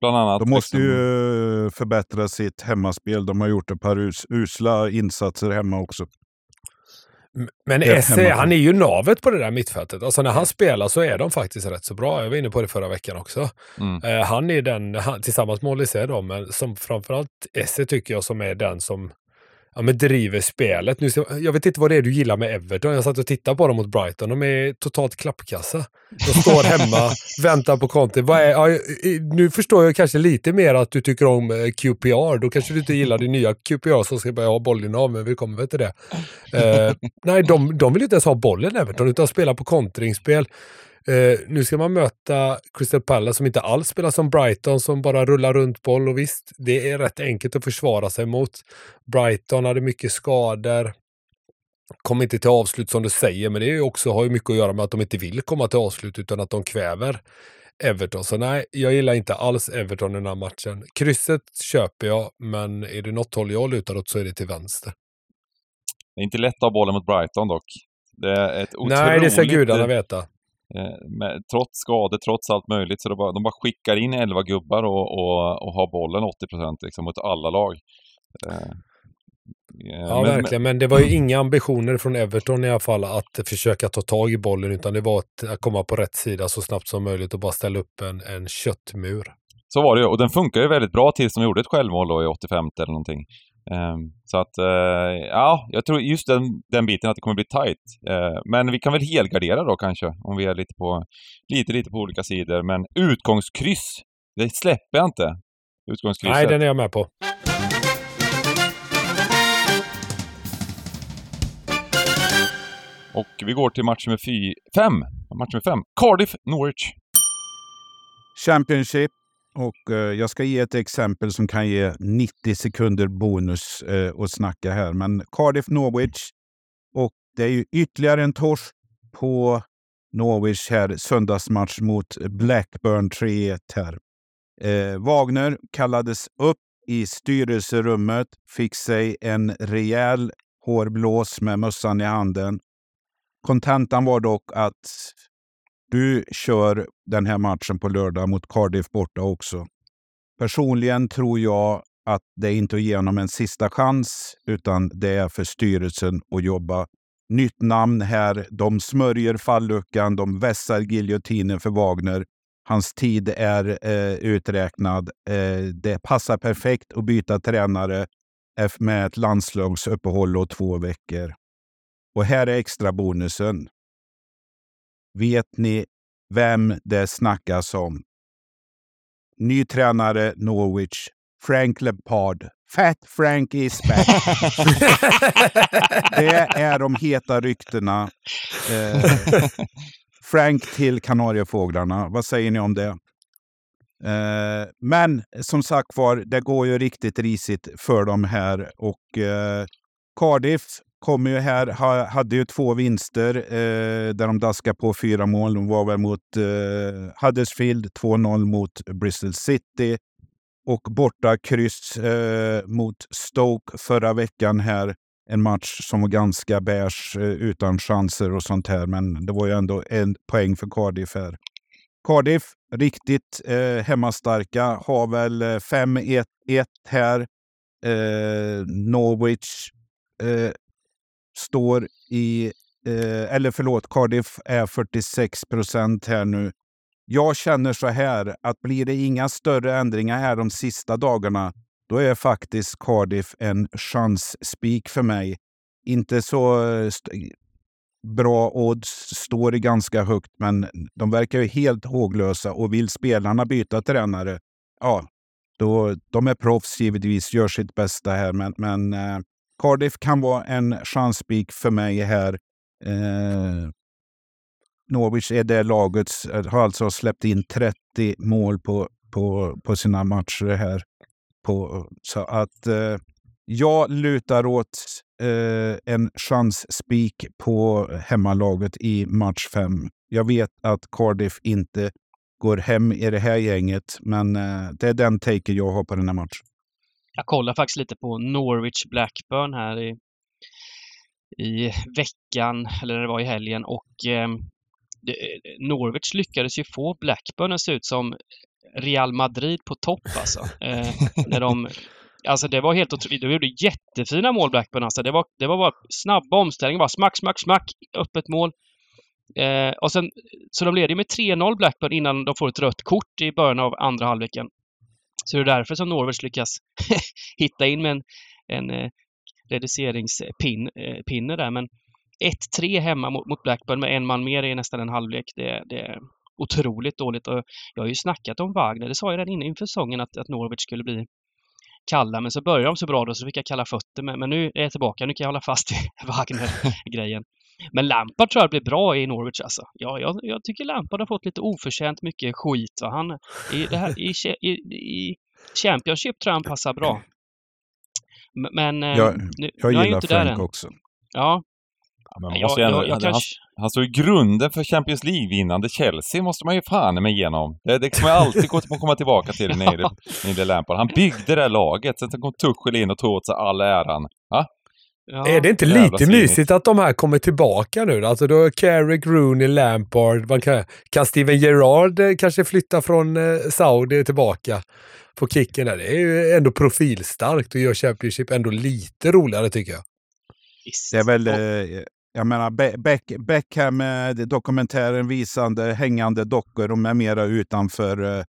bland annat, de måste liksom... ju förbättra sitt hemmaspel. De har gjort ett par us, usla insatser hemma också. Men Esse, han är ju navet på det där mittfältet. Alltså när han spelar så är de faktiskt rätt så bra. Jag var inne på det förra veckan också. Mm. Uh, han är den, han, tillsammans med Olise då, men som framförallt Esse tycker jag som är den som ja, men driver spelet. Nu, jag vet inte vad det är du gillar med Everton. Jag satt och tittade på dem mot Brighton. De är totalt klappkassa. De står hemma, väntar på Conte. Ja, nu förstår jag kanske lite mer att du tycker om eh, QPR. Då kanske du inte gillar det nya QPR som ska börja ha bollen av, men vi kommer väl till det. Eh, nej, de, de vill inte ens ha bollen Everton, utan spela på kontringsspel. Eh, nu ska man möta Crystal Palace som inte alls spelar som Brighton som bara rullar runt boll och visst, det är rätt enkelt att försvara sig mot. Brighton hade mycket skador. Kom inte till avslut som du säger, men det också, har ju mycket att göra med att de inte vill komma till avslut utan att de kväver Everton. Så nej, jag gillar inte alls Everton i den här matchen. Krysset köper jag, men är det något håll jag lutar åt så är det till vänster. Det är inte lätt att ha bollen mot Brighton dock. Det är ett otroligt... nej, det ska gudarna veta. Eh, Med, trots skador, trots allt möjligt, så bara, de bara skickar in 11 gubbar och, och, och har bollen 80% liksom mot alla lag. Eh, Ja, verkligen. Men det var ju inga ambitioner från Everton i alla fall att försöka ta tag i bollen, utan det var att- att komma på rätt sida så snabbt som möjligt och bara ställa upp en, en köttmur. Så var det ju, och den funkar ju väldigt bra tills de gjorde ett självmål då i 85 eller någonting. Ehm, så att, eh, ja, jag tror just den, den biten att det kommer bli tight. Eh, men vi kan väl helgardera då kanske, om vi är lite på, lite, lite på olika sidor. Men utgångskryss, det släpper jag inte. Utgångskrysset. Nej, den är jag med på. Och vi går till match nummer fy, fem. Match nummer fem. Cardiff, Norwich. Championship. Och eh, jag ska ge ett exempel som kan ge 90 sekunder bonus eh, att snacka här. Men Cardiff Norwich. Och det är ju ytterligare en torsk på Norwich här. Söndagsmatch mot Blackburn 3-1 här. Eh, Wagner kallades upp i styrelserummet, fick sig en rejäl hårblås med mössan i handen. Kontentan var dock att du kör den här matchen på lördag mot Cardiff borta också. Personligen tror jag att det är inte att ge honom en sista chans, utan det är för styrelsen att jobba. Nytt namn här. De smörjer falluckan, de vässar giljotinen för Wagner. Hans tid är eh, uträknad. Eh, det passar perfekt att byta tränare med ett landslagsuppehåll och två veckor. Och här är extra bonusen. Vet ni vem det snackas om? Ny tränare Norwich, Frank Lampard. Fat Frank is back. det är de heta ryktena. Eh, Frank till Kanariefåglarna. Vad säger ni om det? Eh, men som sagt var, det går ju riktigt risigt för dem här. Och eh, Cardiff kommer ju här, ha, hade ju två vinster eh, där de daskade på fyra mål. De var väl mot eh, Huddersfield, 2-0 mot Bristol City och borta kryss eh, mot Stoke förra veckan här. En match som var ganska beige, eh, utan chanser och sånt här. Men det var ju ändå en poäng för Cardiff här. Cardiff, riktigt eh, hemmastarka, har väl eh, 5-1 här. Eh, Norwich eh, står i, eh, eller förlåt, Cardiff är 46 procent här nu. Jag känner så här att blir det inga större ändringar här de sista dagarna, då är faktiskt Cardiff en chansspik för mig. Inte så eh, st- bra odds, står det ganska högt, men de verkar ju helt håglösa och vill spelarna byta tränare, ja, då, de är proffs givetvis, gör sitt bästa här, men, men eh, Cardiff kan vara en chansspik för mig här. Eh, Norwich är det laget, eh, har alltså släppt in 30 mål på, på, på sina matcher här. På, så att eh, jag lutar åt eh, en chansspik på hemmalaget i match 5. Jag vet att Cardiff inte går hem i det här gänget, men eh, det är den taken jag har på den här matchen. Jag kollar faktiskt lite på Norwich Blackburn här i, i veckan, eller det var i helgen och eh, Norwich lyckades ju få Blackburn att se ut som Real Madrid på topp alltså. Eh, när de, alltså det var helt otroligt. De gjorde jättefina mål Blackburn alltså. Det var, det var bara snabba omställningar, bara smack, smack, smack, öppet mål. Eh, och sen, så de leder ju med 3-0 Blackburn innan de får ett rött kort i början av andra halvleken. Så det är därför som Norwich lyckas hitta in med en, en eh, reduceringspinne eh, där. Men 1-3 hemma mot, mot Blackburn med en man mer i nästan en halvlek. Det, det är otroligt dåligt. Och jag har ju snackat om Wagner, det sa jag redan innan inför säsongen att, att Norwich skulle bli kalla, men så började de så bra då så fick jag kalla fötter. Men, men nu är jag tillbaka, nu kan jag hålla fast i Wagner-grejen. Men Lampard tror jag blir bra i Norwich alltså. Ja, jag, jag tycker Lampard har fått lite oförtjänt mycket skit. Va? Han, i, det här, i, i, I Championship tror jag han passar bra. Men eh, jag, nu, jag nu är gillar inte där Frank än. också. Ja, Ja, men man jag, måste ju jag, jag han, kanske... han står i grunden för Champions League-vinnande Chelsea, måste man ju fan med igenom. Det, det kommer jag alltid gå- komma tillbaka till när det när det Lampard. Han byggde det här laget, sen kom Tuchel in och tog åt sig all äran. Ja? Ja. Är det inte lite mysigt att de här kommer tillbaka nu? Alltså då Carrick, Rooney, Lampard. Man kan, kan Steven Gerrard eh, kanske flytta från eh, Saudi tillbaka på kicken där? Det är ju ändå profilstarkt och gör Championship ändå lite roligare tycker jag. Det är väl, eh, jag menar, Be- Beck, Beckham, eh, dokumentären visande hängande dockor och med mera utanför eh,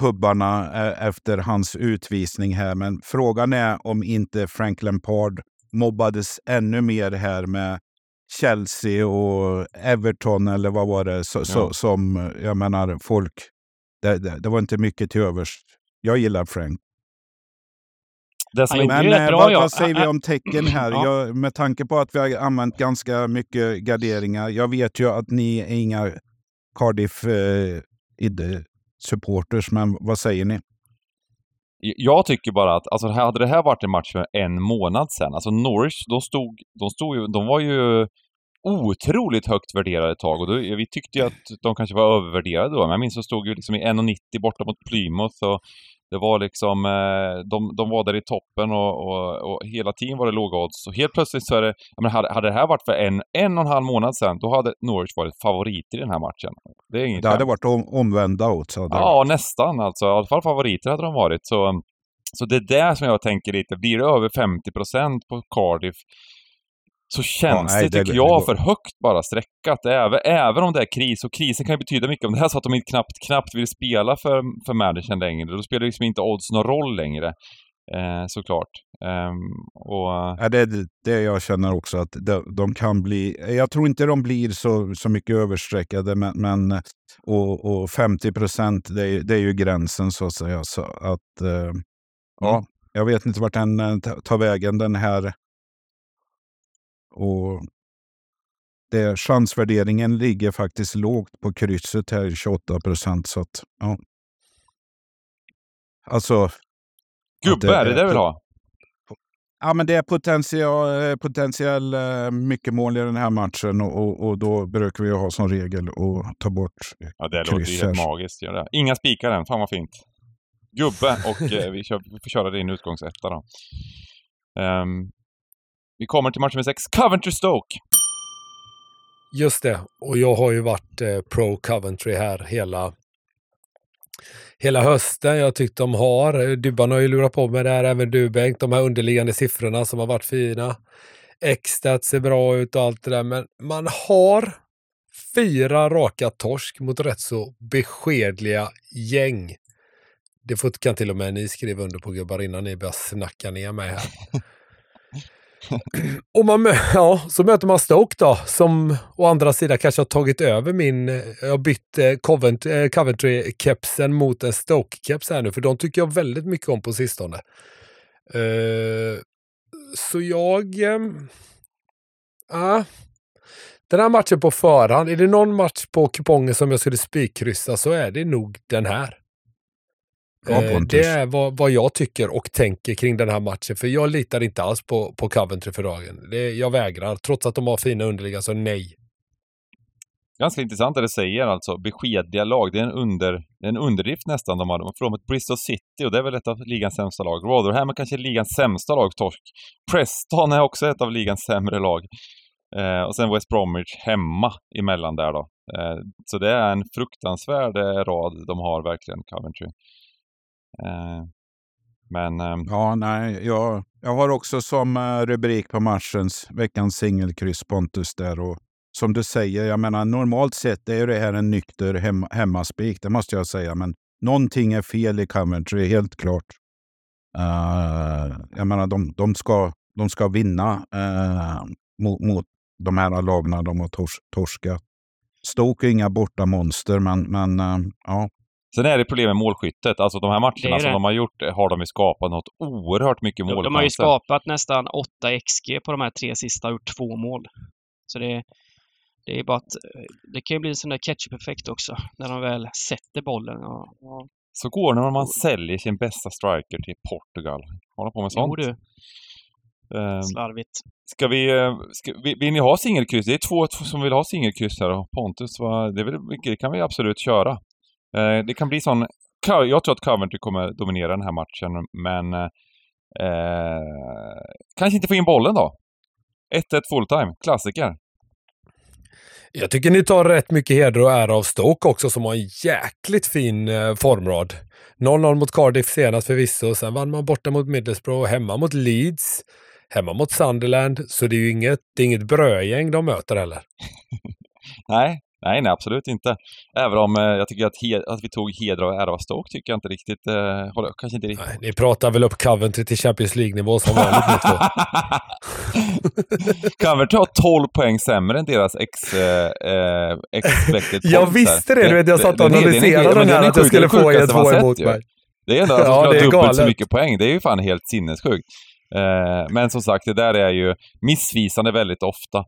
pubbarna eh, efter hans utvisning här. Men frågan är om inte Frank Lampard mobbades ännu mer här med Chelsea och Everton eller vad var det så, så, Ja. som, eh, jag menar, folk, det, det, det var inte mycket till övers. Jag gillar Frank. Som Men eh, vad, vad säger vi om tecken här? Ja. Jag, med tanke på att vi har använt ganska mycket garderingar. Jag vet ju att ni är inga Cardiff eh, supporters, men vad säger ni? Jag tycker bara att, alltså hade det här varit en match för en månad sedan, alltså Norwich, de stod, de stod ju, de var ju otroligt högt värderade ett tag och då, vi tyckte ju att de kanske var övervärderade då, men jag minns att de stod ju liksom i 1,90 borta mot Plymouth och det var liksom, eh, de, de var där i toppen och, och, och hela tiden var det låga odds. Så helt plötsligt så är det, menar, hade, hade det här varit för en, en och en halv månad sedan, då hade Norwich varit favoriter i den här matchen. Det är inget Det hade varit om, omvända odds. Ja, varit. nästan alltså. I alla fall favoriter hade de varit. Så, så det är där som jag tänker lite. Blir det över 50% på Cardiff så känns nej, det, det- tycker det jag, går- för högt bara sträckat. Även, även om det är kris, och krisen kan ju betyda mycket. Om det är så att de inte knappt, knappt vill spela för, för managern längre, då spelar liksom inte odds någon roll längre. Eh, såklart. Ehm, och, Ja, det är det jag känner också, att de, de kan bli... Jag tror inte de blir så, så mycket överstreckade, men, men och, och 50 procent, det, är- det är ju gränsen så att säga. Så att, eh, ja, jag vet inte vart den eh, ta- tar vägen, den här. Och det, chansvärderingen ligger faktiskt lågt på krysset här, 28 procent. Så att, ja. Alltså, gubbe, det är det det vill ha? Ja, men det är potential, eh, potentiell eh, mycket mål i den här matchen och, och, och då brukar vi ha som regel att ta bort. Ja, det låter ju helt magiskt. Gör det. Inga spikar än, fan vad fint. Gubbe och eh, vi, kör, vi får köra din utgångsetta då. Ehm, vi kommer till match nummer sex, Coventry-Stoke. Just det. Och jag har ju varit eh, pro Coventry här hela, hela hösten. Jag tyckte de har, eh, Dybban har ju lurat på med det här, även du Bengt, de här underliggande siffrorna som har varit fina. X-stats ser bra ut och allt det där, men man har fyra raka torsk mot rätt så beskedliga gäng. Det kan till och med ni skriva under på gubbar innan ni börjar snacka ner mig här. Och man, ja, så möter man Stoke då, som å andra sidan kanske har tagit över min, jag har bytt eh, Covent, eh, Coventry-kepsen mot en Stoke-keps här nu, för de tycker jag väldigt mycket om på sistone. Uh, så jag... Eh, den här matchen på förhand, är det någon match på kupongen som jag skulle spikkryssa så är det nog den här. Ja, Eh, det är vad, vad jag tycker och tänker kring den här matchen. För jag litar inte alls på, på Coventry för dagen. Det, jag vägrar. Trots att de har fina underliggande så nej. Ganska intressant det du säger alltså. Beskedliga lag. Det är en, under, är en underdrift nästan de har. Förlorat mot Bristol City och det är väl ett av ligans sämsta lag. Rotherham är kanske ligans sämsta lag, torsk. Preston är också ett av ligans sämre lag. Eh, och sen West Bromwich hemma emellan där då. Eh, så det är en fruktansvärd eh, rad de har verkligen, Coventry. Eh, men ehm Ja, nej, jag, jag har också som eh, rubrik på matchens veckans singelkryss Pontus där. Och som du säger, jag menar normalt sett är det här en nykter hem, hemmaspik, det måste jag säga. Men någonting är fel i Coventry, helt klart. Uh, jag menar, de, de, ska, de ska vinna uh, mot, mot de här lagarna de har tors, torskat. Stoke är inga borta monster, men, men uh, ja. Sen är det problem med målskyttet. Alltså de här matcherna som de har gjort eh, har de ju skapat något oerhört mycket mål. de har ju skapat nästan 8 XG på de här tre sista och gjort två mål. Så det, det är bara att eh, det kan ju bli en sån där ketchup-effekt också när de väl sätter bollen. Och, och, Så går det när man säljer sin bästa striker till Portugal. Håller på med sånt. jo du, Eh, slarvigt. Ska vi, eh, ska, vill, vill ni ha singelkryss? Det är två som vill ha singelkryss här och Pontus, vad- det, mycket- det kan vi absolut köra. Eh, det kan bli sån... Jag tror att Coventry kommer dominera den här matchen, men... Eh, kanske inte få in bollen då? 1-1 fulltime, klassiker. Jag tycker ni tar rätt mycket heder och ära av Stoke också som har en jäkligt fin eh, formrad. 0-0 mot Cardiff senast förvisso, sen vann man borta mot Middlesbrough, hemma mot Leeds, hemma mot Sunderland, så det är ju inget, det är inget brödgäng de möter heller. Nej, nej, nej, absolut inte. Även om eh, jag tycker att, att vi tog heder och ära av Stoke tycker jag inte riktigt... Eh, håller, kanske inte riktigt... Nej, ni pratar väl upp Coventry till Champions League-nivå som vanligt ni två. Coventry har 12 poäng sämre än deras ex, eh, eh, expected Jag visste det, du vet, jag satt och analyserade den är här att jag skulle få er två emot mig. Det är ändå att de Ja, dubbelt så galet. mycket poäng. Det är ju fan helt sinnessjukt. Eh, men som sagt, det där är ju missvisande väldigt ofta.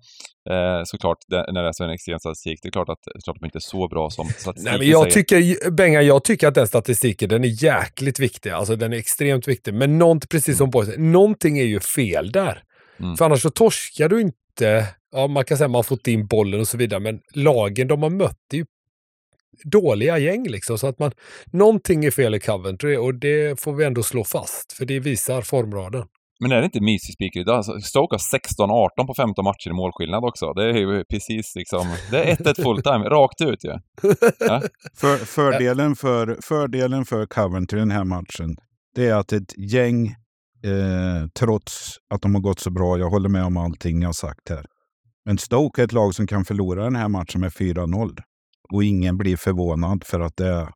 Eh, såklart, när det är så en extrem statistik. Det är klart att, klart att de inte är så bra som statistiken Nej, men jag säger. tycker, Benga, jag tycker att den statistiken, den är jäkligt viktig. Alltså den är extremt viktig. Men något, precis som Boy säger, någonting är ju fel där. Mm. För annars så torskar du inte, ja man kan säga att man har fått in bollen och så vidare, men lagen de har mött är ju dåliga gäng liksom. Så att man, någonting är fel i Coventry och det får vi ändå slå fast, för det visar formraden. Men är det inte mysigt speaker idag? Alltså, Stoke har 16-18 på 15 matcher i målskillnad också. Det är ju precis liksom... Det är 1-1 fulltime, rakt ut ju. För, fördelen, för, fördelen för Coventry i den här matchen, det är att ett gäng, eh, trots att de har gått så bra, jag håller med om allting ni har sagt här. Men Stoke är ett lag som kan förlora den här matchen med 4-0. Och ingen blir förvånad för att det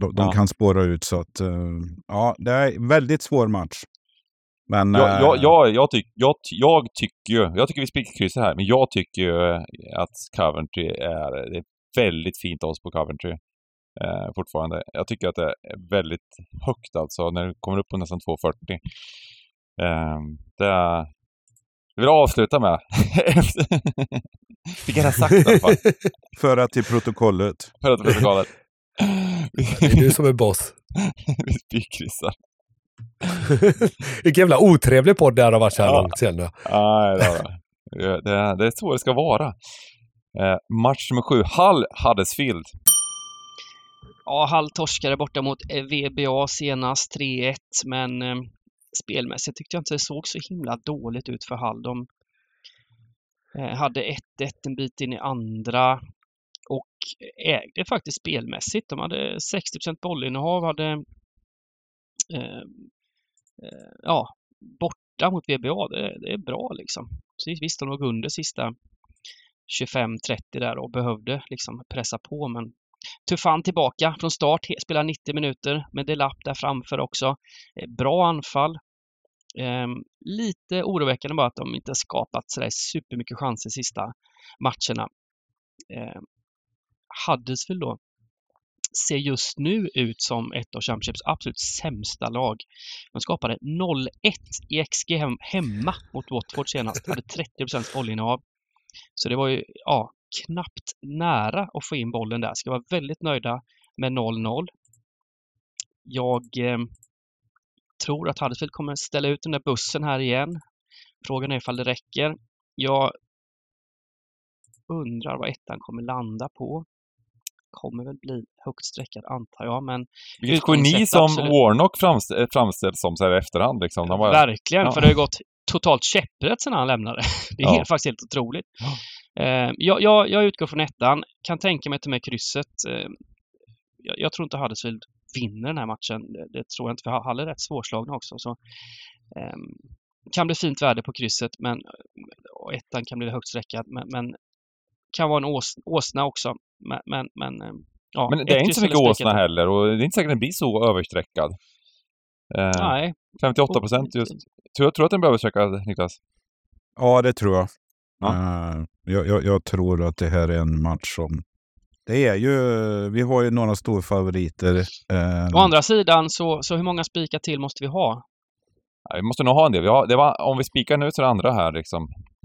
de, de Ja. kan spåra ut. Så att, eh, ja, det är en väldigt svår match. Men, Jag, eh, jag, jag, jag, tyck, jag, jag tycker ju, jag tycker vi spikar krysset här, men jag tycker ju att Coventry är, det är väldigt fint odds på Coventry. Eh, fortfarande. Jag tycker att det är väldigt högt alltså, när det kommer upp på nästan 2,40. Eh, det är... Jag vill avsluta med, fick jag det sagt i alla fall, Föra till protokollet. för att protokollet. Det är du som är boss. vi spikkryssar. Vilken jävla otrevlig podd det här har varit så här Ja. långt jag. Nej, det, det, är- det är så det ska vara. Eh, match nummer sju, Hull Huddersfield. Ja, Hall torskade borta mot eh, VBA senast 3-1, men eh, spelmässigt tyckte jag inte det såg så himla dåligt ut för Hall. De eh, hade 1-1 en bit in i andra och ägde faktiskt spelmässigt. De hade 60 bollinnehav, hade Eh, eh, ja, borta mot VBA. Det, det är bra liksom. Så visst, de låg under sista 25-30 där och behövde liksom pressa på, men Tuffan tillbaka från start, spelar 90 minuter med delapp där framför också. Eh, bra anfall. Ehm, lite oroväckande bara att de inte skapat sådär supermycket chanser sista matcherna. Ehm, Huddersfield då ser just nu ut som ett av Championships absolut sämsta lag. De skapade 0-1 i XG hem, hemma mot Watford senast, hade 30% bollinnehav. Så det var ju ja, knappt nära att få in bollen där. Ska vara väldigt nöjda med 0-0. Jag eh, tror att Huddersfield kommer ställa ut den där bussen här igen. Frågan är ifall det räcker. Jag undrar vad ettan kommer landa på. Kommer väl bli högt sträckad antar jag, men Vilket geni som absolut. Warnock framst- eh, framställs som så här i efterhand. Liksom. De var, verkligen, ja. för det har ju gått totalt käpprätt sedan han lämnade. Det är Ja. helt, faktiskt helt otroligt. Eh, jag, jag, jag utgår från ettan, kan tänka mig ta med krysset. Eh, jag, jag tror inte Huddersfield vinner den här matchen. Det, tror jag inte, för Hall är rätt svårslagna också. Så, ehm, kan bli fint värde på krysset, men och ettan kan bli högt sträckad, men, men kan vara en ås, åsna också. Men, men, men, ehm, ja, men det är inte så mycket åsna heller och det är inte säkert att den blir så översträckad. Eh, Nej. 58 procent just. Tror jag tror att den behöver söka, Niklas? Ja, det tror jag. Ja. Eh, jag, jag. Jag tror att det här är en match som... Det är ju... Vi har ju några storfavoriter. Eh, Å andra sidan, så, så hur många spikar till måste vi ha? Ja, vi måste nog ha en del. Vi har, det var, om vi spikar nu så är det andra här liksom.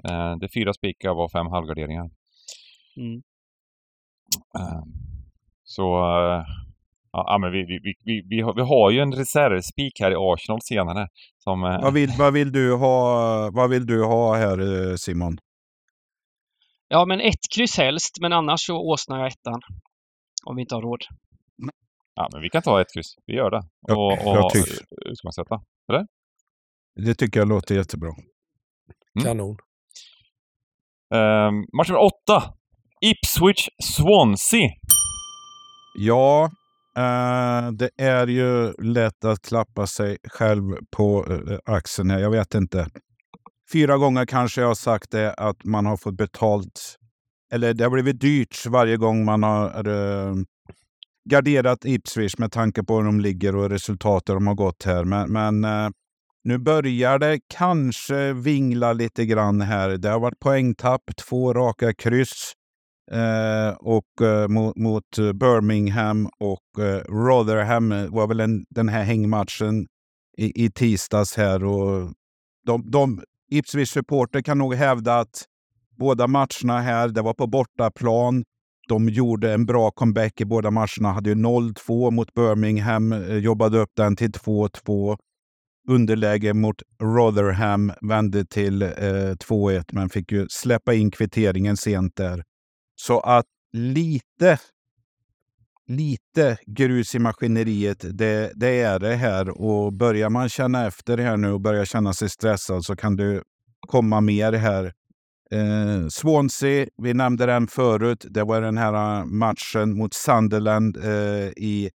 Eh, det är fyra spikar och fem halvgarderingar. Mm. Eh, så... Eh, ja, men vi, vi, vi, vi, vi, har, vi har ju en reservspik här i Arsenal senare. Som, eh, vad, vill, vad, vill du ha, vad vill du ha här eh, Simon? Ja, men ett kryss helst, men annars så åsnar jag ettan. Om vi inte har råd. Ja, men vi kan ta ett kryss. Vi gör det. Ja, Och, jag och utgångssätta. Det tycker jag låter jättebra. Mm. Kanon. Eh, match nummer åtta. Ipswich-Swansea. Ja, eh, det är ju lätt att klappa sig själv på eh, axeln här. Jag vet inte. Fyra gånger kanske jag har sagt det att man har fått betalt. Eller det har blivit dyrt varje gång man har eh, garderat Ipswich med tanke på hur de ligger och resultatet de har gått här. Men, men eh, nu börjar det kanske vingla lite grann här. Det har varit poängtapp, två raka kryss. Eh, och eh, mot, mot Birmingham och eh, Rotherham eh, var väl en, den här hängmatchen i, i tisdags här. Och de, de, Ipswich supporter kan nog hävda att båda matcherna här, det var på bortaplan. De gjorde en bra comeback i båda matcherna. Hade ju 0-2 mot Birmingham, eh, jobbade upp den till 2-2. Underläge mot Rotherham vände till eh, 2-1 men fick ju släppa in kvitteringen sent där. Så att lite, lite grus i maskineriet, det, det är det här. Och börjar man känna efter här nu och börjar känna sig stressad så kan det komma mer här. Eh, Swansea, vi nämnde den förut. Det var den här eh, matchen mot Sunderland eh, i,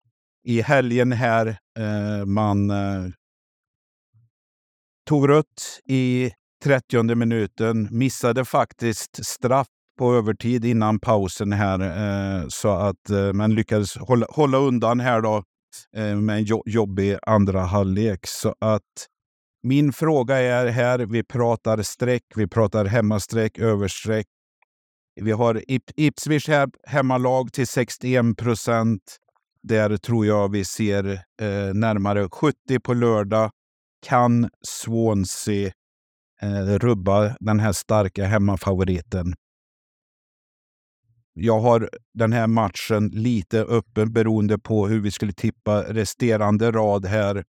i helgen här. Eh, man eh, tog rött i 30 minuten, missade faktiskt straff på övertid innan pausen här. Eh, så att eh, man lyckades hålla, hålla undan här då eh, med en jo jobbig andra halvlek. Så att min fråga är här, vi pratar streck, vi pratar hemmastreck, överstreck. Vi har Ip Ipswich här, hemmalag till 61 procent. Där tror jag vi ser eh, närmare 70 på lördag. Kan Swansea eh, rubba den här starka hemmafavoriten? Jag har den här matchen lite öppen beroende på hur vi skulle tippa resterande rad här.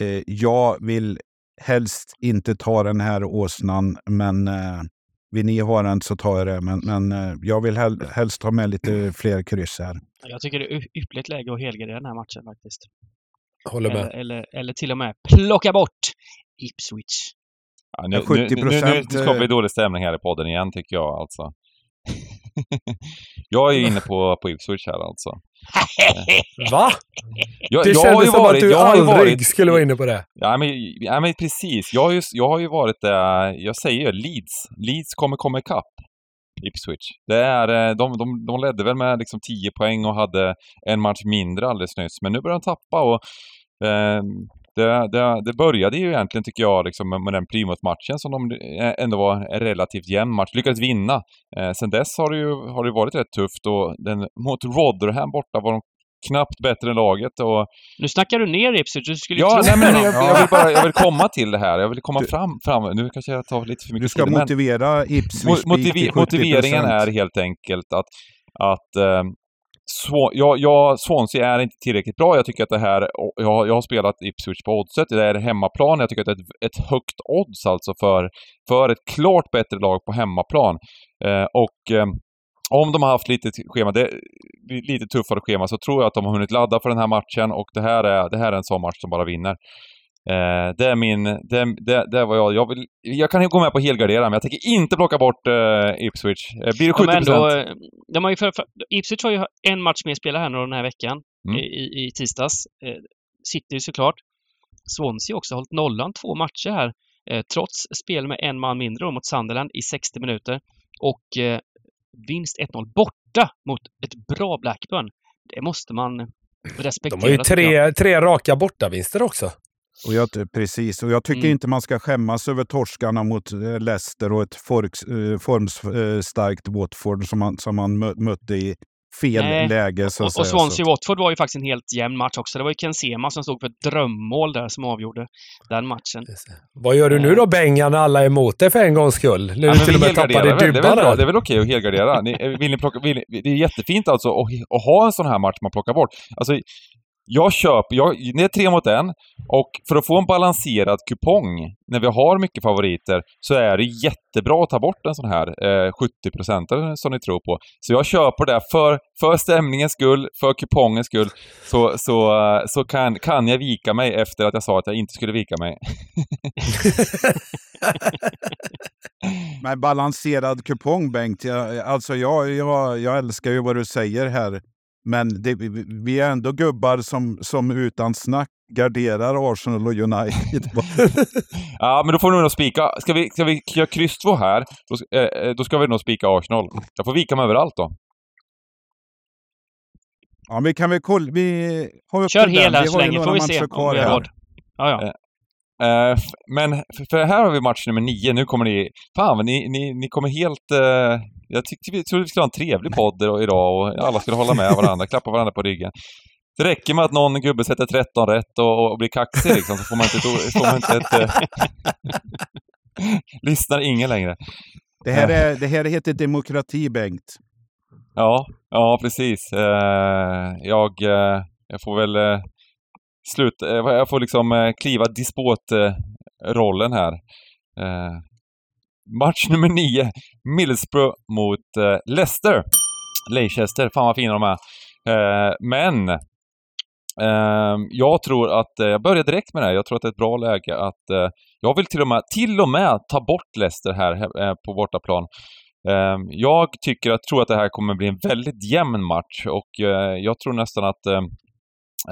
Eh, jag vill helst inte ta den här åsnan, men eh, vill ni ha den så tar jag det. Men, men eh, jag vill hel helst ha med lite fler kryss här. Jag tycker det är ypperligt läge att helgardera den här matchen faktiskt. Håller Eller, med. eller, eller till och med plocka bort Ipswich. Ja, nu, Ja, 70 nu, nu, nu, nu skapar vi dålig stämning här i podden igen tycker jag alltså. jag är ju inne på, på Ipswich här alltså. Va? Jag, Det jag kändes som varit, att du aldrig varit, skulle vara inne på det. Ja men, ja, men precis. Jag har, ju, jag har ju varit där, jag säger ju Leeds. Leeds kommer komma ikapp Ipswich. Det är, eh, de, de, de ledde väl med liksom 10 poäng och hade en match mindre alldeles nyss. Men nu börjar de tappa och eh, det, det, det började ju egentligen, tycker jag, liksom med, den Plymouth-matchen som de eh, ändå var en relativt jämn match. Lyckades vinna. Eh, sen dess har det ju har det varit rätt tufft och den, mot Rotherham borta var de knappt bättre än laget och Nu snackar du ner Ipswich. Du skulle ju Ja, nej, men jag, jag, vill bara, jag vill komma till det här. Jag vill komma Du- fram, fram. Nu kanske jag tar lite för mycket Du ska tid, men motivera Ipswich mo- spik motivi- till 70%. motiveringen är helt enkelt att, att eh, Swa- jag, jag, Swansea är inte tillräckligt bra. Jag tycker att det här, jag, har- jag har spelat Ipswich på oddset, det är hemmaplan. Jag tycker att det är ett, ett högt odds alltså för, för ett klart bättre lag på hemmaplan. Eh, och eh, om de har haft lite schema, det, lite tuffare schema så tror jag att de har hunnit ladda för den här matchen och det här är, det här är en sån match som bara vinner. Eh, det är min, det, det, det är vad jag, jag vill, jag kan ju gå med på helgardera men jag tänker inte plocka bort eh, Ipswich. Eh, blir det 70 De, är ändå, eh, de har ju för, för, Ipswich har ju en match mer spelare här nu den här veckan, Mm. i, i, tisdags. Eh, City såklart. Swansea också har hållit nollan två matcher här, eh, trots spel med en man mindre mot Sunderland i 60 minuter. Och eh, vinst 1-0 borta mot ett bra Blackburn. Det måste man respektera. De har ju tre, tre raka bortavinster också. Och jag, precis, och jag tycker Mm. inte man ska skämmas över torskarna mot eh, Leicester och ett forks, eh, formstarkt Watford som man, som man mö, mötte i fel Nej. läge. Så Och, och. Swansea-Watford var ju faktiskt en helt jämn match också. Det var ju Ken Sema som stod för ett drömmål där som avgjorde den matchen. Vad gör du nu då Bengan när alla är emot dig för en gångs skull? När Ja, till vi och med tappade väl. Det är väl, bra. det är väl okej att helgardera. Ni, eh, vill ni plocka, vill, ni- det är jättefint alltså att, att ha en sån här match man plockar bort. Alltså, jag köper, jag, det är tre mot en och för att få en balanserad kupong när vi har mycket favoriter så är det jättebra att ta bort en sån här eh, 70% som ni tror på. Så jag köper det för, för stämningens skull, för kupongens skull, så, så, eh, så kan, kan jag vika mig efter att jag sa att jag inte skulle vika mig. Men balanserad kupong Bengt, jag, alltså jag, jag, jag älskar ju vad du säger här. Men det, vi- vi är ändå gubbar som, som utan snack garderar Arsenal och United. Ja, men då får du nog spika. Ska vi, ska vi göra kryss två här, då, ska- eh, eh, då ska vi nog spika Arsenal. Jag får vika mig överallt då. ja, vi kan väl kolla. Vi har Kör öppet hel där. här Vi så länge får vi se om vi har här. råd. Ja, ja. Eh, f- men f- för här har vi match nummer nio. Nu kommer ni... Fan, ni, ni, ni kommer helt... Eh, jag tyckte vi trodde vi skulle ha en trevlig podd idag- och alla skulle hålla med varandra, klappa varandra på ryggen. Det räcker med att någon gubbe sätter 13 rätt och, och blir kaxig liksom, så får man inte ett... Får man inte ett eh, lyssnar ingen längre. Det här, är, det här heter demokrati Bengt. Ja, ja precis. Eh, jag, eh, jag får väl eh, sluta, eh, jag får liksom eh, kliva despotrollen här. Match nummer nio, Middlesbrough mot eh, Leicester. Leicester, fan vad fina de är. Eh, men eh, jag tror att, eh, jag börjar direkt med det här, jag tror att det är ett bra läge att eh, jag vill till och med, till och med ta bort Leicester här eh, på bortaplan. Eh, Jag tycker att, tror att det här kommer bli en väldigt jämn match och eh, jag tror nästan att eh,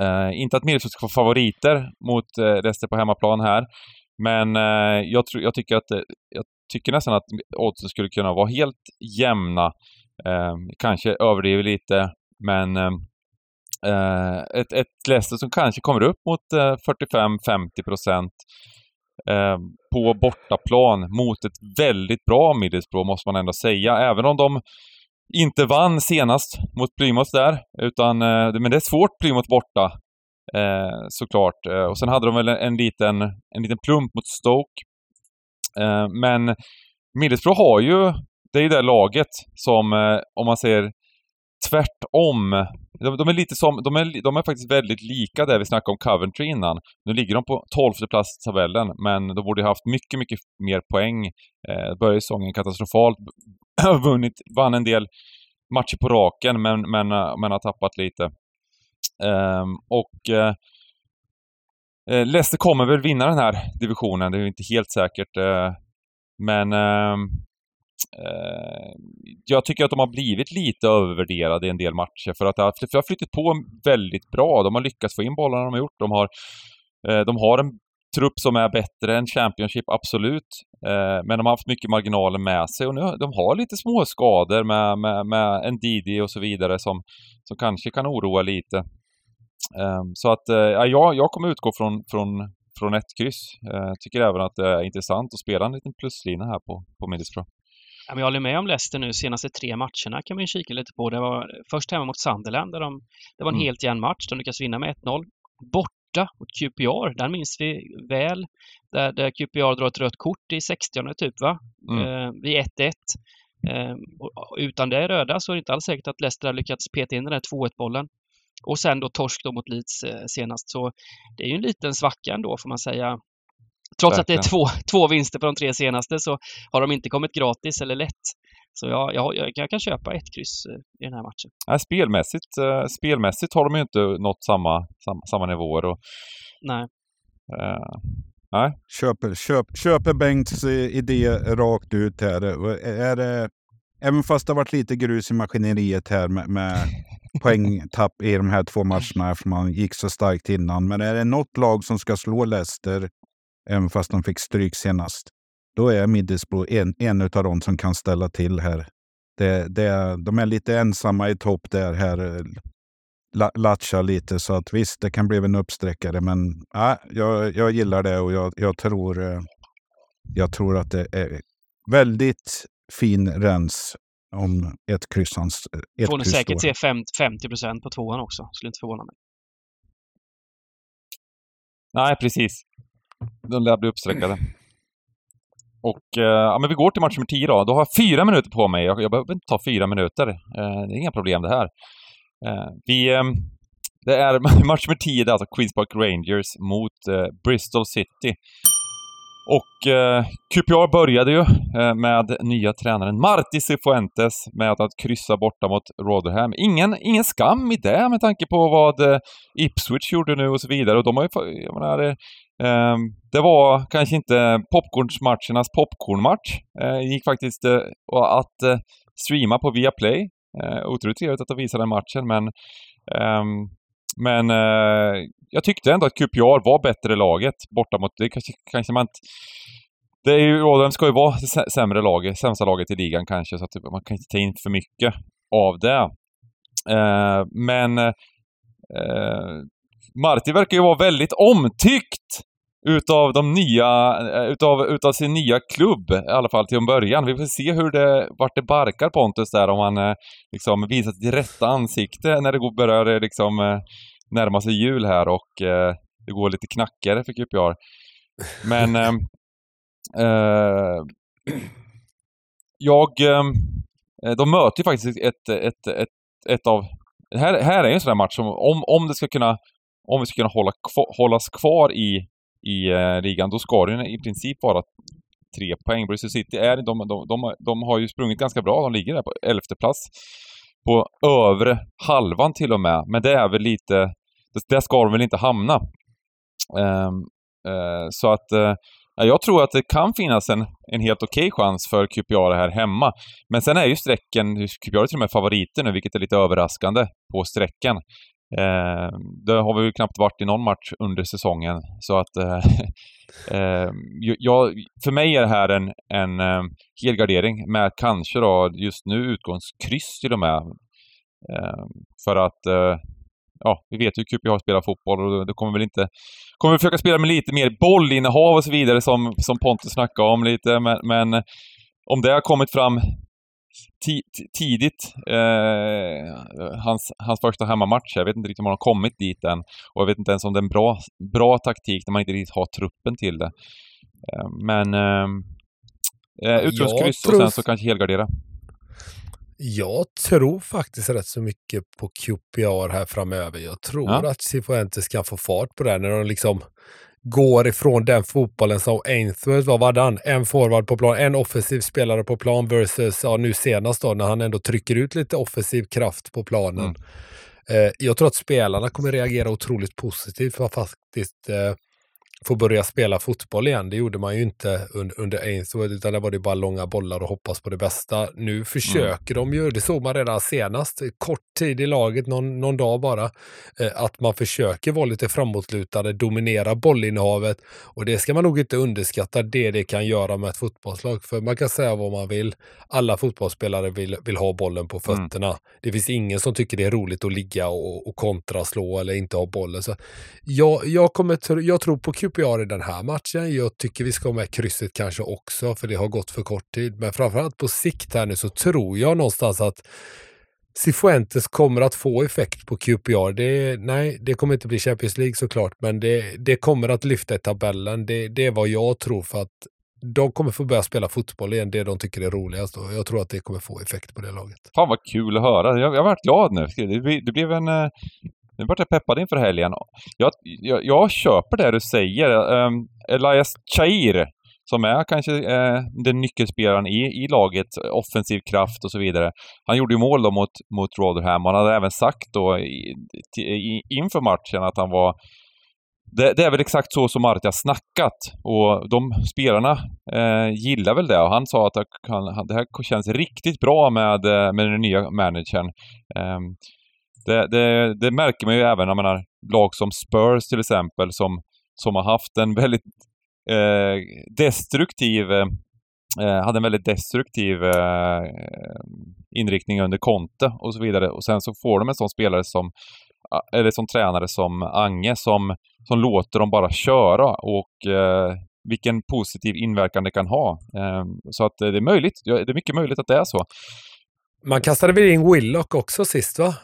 eh, inte att Middlesbrough ska få favoriter mot eh, Leicester på hemmaplan här. Men eh, jag, tror, jag, tycker att, eh, jag tycker nästan att oddsen skulle kunna vara helt jämna. Eh, kanske överdriver lite, men eh, eh ett, ett Leicester som kanske kommer upp mot eh, 45-50 procent eh, på bortaplan mot ett väldigt bra Middlesbrough måste man ändå säga. Även om de inte vann senast mot Plymouth där, utan eh, men det är svårt Plymouth borta. Eh, såklart. Eh, och sen hade de väl en, en, liten, en liten plump mot Stoke. Eh, men Middlesbrough har ju, det är ju det laget som, eh, om man säger tvärtom, de, de är lite som, de är, de är faktiskt väldigt lika där vi snackade om Coventry innan. Nu ligger de på 12 plats i tabellen, men de borde ha haft mycket, mycket mer poäng. Eh, började säsongen katastrofalt, vunnit, vann en del matcher på raken, men, men, eh, men har tappat lite. Ehm, och eh, eh, Leicester kommer väl vinna den här divisionen, det är ju inte helt säkert. Eh, men ehm, eh, jag tycker att de har blivit lite övervärderade i en del matcher för att det har, har flyttat på väldigt bra. De har lyckats få in bollarna de har gjort. De har, eh, de har en trupp som är bättre än Championship, absolut. Eh, men de har haft mycket marginaler med sig och nu de har lite små skador med, med, med en Didi och så vidare som, som kanske kan oroa lite. Eh, så att eh, ja, jag, kommer utgå från, från, från ett kryss. Eh, tycker även att det är intressant att spela en liten pluslina här på, på Middlesbrough. Ja, men jag håller med om Leicester nu. Senaste tre matcherna kan man ju kika lite på. Det var först hemma mot Sunderland. Där de, det var en Mm. helt jämn match. De lyckades vinna med 1-0. Borta mot QPR. Den minns vi väl. Där, där QPR drar ett rött kort i 60 typ va? Mm. Eh, vid 1-1. Eh, utan det röda så är det inte alls säkert att Leicester har lyckats peta in den där 2-1 bollen. Och sen då torsk då mot Leeds eh, senast. Så det är ju en liten svacka ändå får man säga. Trots att det är två, två vinster på de tre senaste så har de inte kommit gratis eller lätt. Så jag, jag, jag, jag kan köpa ett kryss eh, i den här matchen. Nej, spelmässigt, eh, spelmässigt har de ju inte nått samma, samma, samma nivåer. Och, Nej. eh, nej. Köper, köp, köper Bengts idé rakt ut här. Är det, även fast det har varit lite grus i maskineriet här med, med poängtapp i de här två matcherna eftersom man gick så starkt innan. Men är det något lag som ska slå Leicester, även fast de fick stryk senast, då är Middlesbrough en, en av dem som kan ställa till här. Det, det, de är lite ensamma i topp där här. la, latcha lite. Så att visst, det kan bli en uppsträckare. Men äh, jag, jag gillar det och jag, jag, tror, eh, jag tror att det är väldigt fin rens om ett kryss. Hans, ett Får ni kryss säkert se 50, 50 procent på tvåan också. Skulle inte förvåna mig. Nej, precis. De lär bli uppsträckade. Och eh, ja, men vi går till match nummer 10 då. Då har jag fyra minuter på mig. Jag, jag behöver inte ta fyra minuter. Eh, det är inga problem det här. Eh, vi, eh, det är match nummer 10, det är alltså Queens Park Rangers mot eh, Bristol City. Och eh, QPR började ju eh, med nya tränaren Marti Cifuentes med att kryssa borta mot Rotherham. Ingen, ingen skam i det med tanke på vad eh, Ipswich gjorde nu och så vidare. Och de har ju, jag menar, eh, eh, det var kanske inte popcornsmatchernas popcornmatch. Eh, det gick faktiskt eh, att eh, streama på Viaplay. Eh, otroligt trevligt att de visade den matchen, men eh, men eh, jag tyckte ändå att QPR var bättre laget borta mot... Det kanske, kanske man inte... Det är ju, Rotherham ska ju vara det sämre laget, sämsta laget i ligan kanske, så att typ man kan inte ta in för mycket av det. Eh, men eh, Marti verkar ju vara väldigt omtyckt utav de nya, eh, utav, utav sin nya klubb, i alla fall till en början. Vi får se hur det, vart det barkar Pontus där, om han eh, liksom visar sitt rätta ansikte när det går, börjar eh, liksom närma sig jul här och eh, det går lite knackigare för QPR. Men eh, eh, jag, eh, de möter ju faktiskt ett, ett, ett, ett av... Här, här är en sån där match som om, om det ska kunna om vi ska kunna hålla, hållas kvar i, i eh, ligan, då ska det i princip vara tre poäng. Bristol City är, de, de, de, de har ju sprungit ganska bra. De ligger där på elfte plats. På övre halvan till och med. Men det är väl lite... Där ska de väl inte hamna. Um, uh, så att... uh, jag tror att det kan finnas en, en helt okej chans för QPR här hemma. Men sen är ju strecken... QPR är till och med favoriter nu, vilket är lite överraskande på strecken. Eh, det har vi ju knappt varit i någon match under säsongen. Så att eh, eh, jag, för mig är det här en, en eh, helgardering med kanske då just nu utgångskryss till och med. Eh, för att eh, ja, vi vet ju hur QPR spelar fotboll och det kommer väl inte... Kommer vi försöka spela med lite mer bollinnehav och så vidare som, som Pontus snackade om lite, men, men om det har kommit fram tidigt, eh, hans, hans första hemmamatch. Jag vet inte riktigt om han har kommit dit än. Och jag vet inte ens om det är en bra, bra taktik när man inte riktigt har truppen till det. Eh, men eh, eh, utgångskryss och sen så kanske helgardera. Jag tror faktiskt rätt så mycket på QPR här framöver. Jag tror Ja. att Cifuentes kan få fart på det när de liksom går ifrån den fotbollen som Ainsworth var. Vad han? En forward på plan, en offensiv spelare på plan versus ja, nu senast då när han ändå trycker ut lite offensiv kraft på planen. Mm. Eh, jag tror att spelarna kommer reagera otroligt positivt för att faktiskt eh, få börja spela fotboll igen. Det gjorde man ju inte under, under Ainsworth, utan det var det bara långa bollar och hoppas på det bästa. Nu försöker de ju, det såg man redan senast, kort tid i laget, någon, någon dag bara, eh, att man försöker vara lite framåtlutade, dominera bollinnehavet och det ska man nog inte underskatta det det kan göra med ett fotbollslag. För man kan säga vad man vill, alla fotbollsspelare vill, vill ha bollen på Mm. fötterna. Det finns ingen som tycker det är roligt att ligga och, och kontra, slå eller inte ha bollen. Så jag, jag, kommer, jag tror på Typ QPR i den här matchen. Jag tycker vi ska ha med krysset kanske också, för det har gått för kort tid. Men framförallt på sikt här nu så tror jag någonstans att Cifuentes kommer att få effekt på QPR. Det, nej, det kommer inte bli Champions League såklart, men det, det kommer att lyfta i tabellen. Det, det är vad jag tror för att de kommer få börja spela fotboll igen, det de tycker är roligast. Och jag tror att det kommer få effekt på det laget. Fan vad kul att höra. Jag, jag varit glad nu. Det, det blev en... Eh, nu vart jag peppad inför helgen. Jag, jag, jag köper det du säger. Um, Elias Chair, som är kanske eh, den nyckelspelaren i, i laget, offensiv kraft och så vidare. Han gjorde ju mål då mot, mot Rotherham. Han hade även sagt då i, i, inför matchen att han var det, det är väl exakt så som Marti har snackat och de spelarna eh, gillar väl det och han sa att han, han, det här känns riktigt bra med, eh, med den nya managern. Eh, det, det, det märker man ju även, jag menar, lag som Spurs till exempel som, som har haft en väldigt eh, destruktiv eh, eh hade en väldigt destruktiv eh, inriktning under Conte och så vidare. Och sen så får de en sån spelare som eh, eller som tränare som Ange som, som låter dem bara köra och eh, vilken positiv inverkan det kan ha. Eh, så att det är möjligt, det är mycket möjligt att det är så. Man kastade väl in Willock också sist va?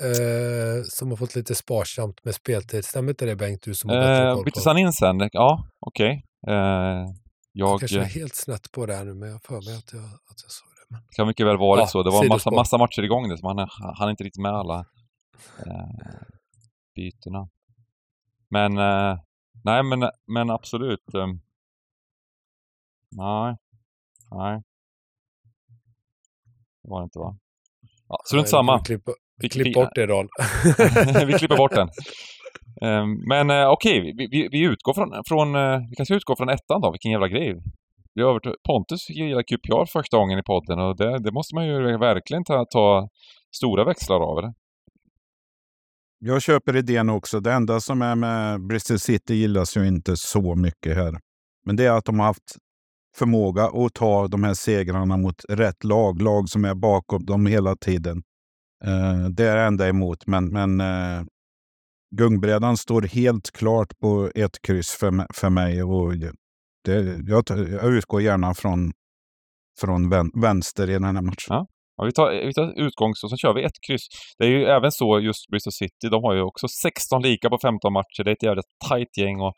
Eh, som har fått lite sparsamt med speltid. Stämmer inte det Bengt, du som har bättre Eh, koll byttes han in sen? Ja, okej. Eh, Jag jag kanske är helt snett på det här nu, men jag för mig att jag, att jag såg det. Men... kan mycket väl varit Ja, så. Det var en massa, massa matcher igång där, så han han är inte riktigt med alla eh, bytena. Men, eh, nej men, men absolut. Eh, nej, nej. Det var det inte va? Ja, strunt samma. Vi- klipp vi- bort det Dan. vi klipper bort den. Eh, Men eh, okej, vi, vi, vi utgår från, från eh, vi kanske utgår från ettan då, vilken jävla grej. Vi över till, Pontus fick ju gilla QPR första gången i podden och det, det måste man ju verkligen ta, ta stora växlar av. Eller? Jag köper idén också. Det enda som är med Bristol City gillas ju inte så mycket här. Men det är att de har haft förmåga att ta de här segrarna mot rätt lag. Lag som är bakom dem hela tiden. Eh, det är det enda emot. Men, men eh, gungbrädan står helt klart på ett kryss för, för mig. Och det, jag, jag utgår gärna från, från vän, vänster i den här matchen. Ja. Ja, vi, tar, vi tar utgångs och så kör vi ett kryss. Det är ju även så just Bristol City, de har ju också 16 lika på 15 matcher. Det är ett jävligt tajt gäng och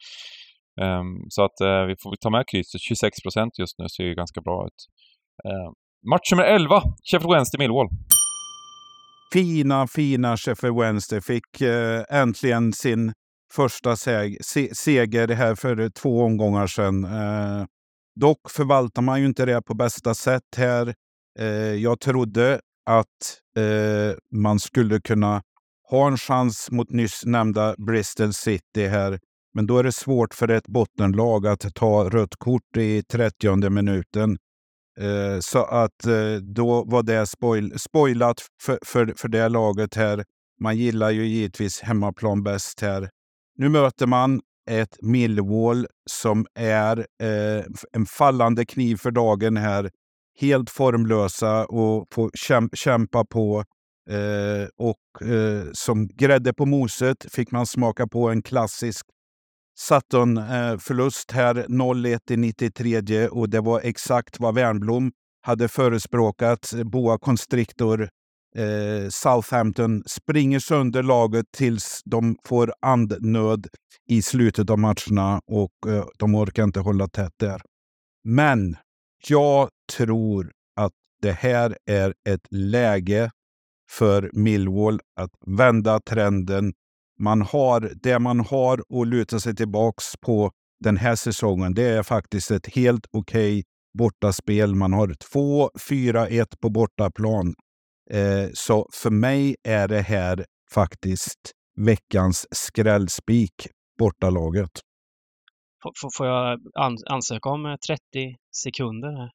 um, så att uh, vi får ta med krysset. 26 procent just nu ser ju ganska bra ut. Uh, match nummer 11, Sheffield Wednesday Millwall fina, fina Sheffield Wednesday fick eh, äntligen sin första seg se seger här för två omgångar sedan. Eh, dock förvaltar man ju inte det på bästa sätt här. Eh, jag trodde att eh, man skulle kunna ha en chans mot nyss nämnda Bristol City här. Men då är det svårt för ett bottenlag att ta rött kort i 30 minuten. Eh, så att eh, då var det spoil spoilat för, för, för det laget här. Man gillar ju givetvis hemmaplan bäst här. Nu möter man ett Millwall som är eh, en fallande kniv för dagen här. Helt formlösa och får käm kämpa på. Eh, och eh, som grädde på moset fick man smaka på en klassisk Saturn-förlust eh, här 0-1 i 93 och det var exakt vad Wernbloom hade förespråkat. Eh, boa Constrictor, eh, Southampton springer sönder laget tills de får andnöd i slutet av matcherna och eh, de orkar inte hålla tätt där. Men jag tror att det här är ett läge för Millwall att vända trenden. Man har det man har att luta sig tillbaks på den här säsongen. Det är faktiskt ett helt okej bortaspel. Man har 2-4-1 på bortaplan. Eh, så för mig är det här faktiskt veckans skrällspik, bortalaget. Får- Får, jag an- ansöka om eh, 30 sekunder? här?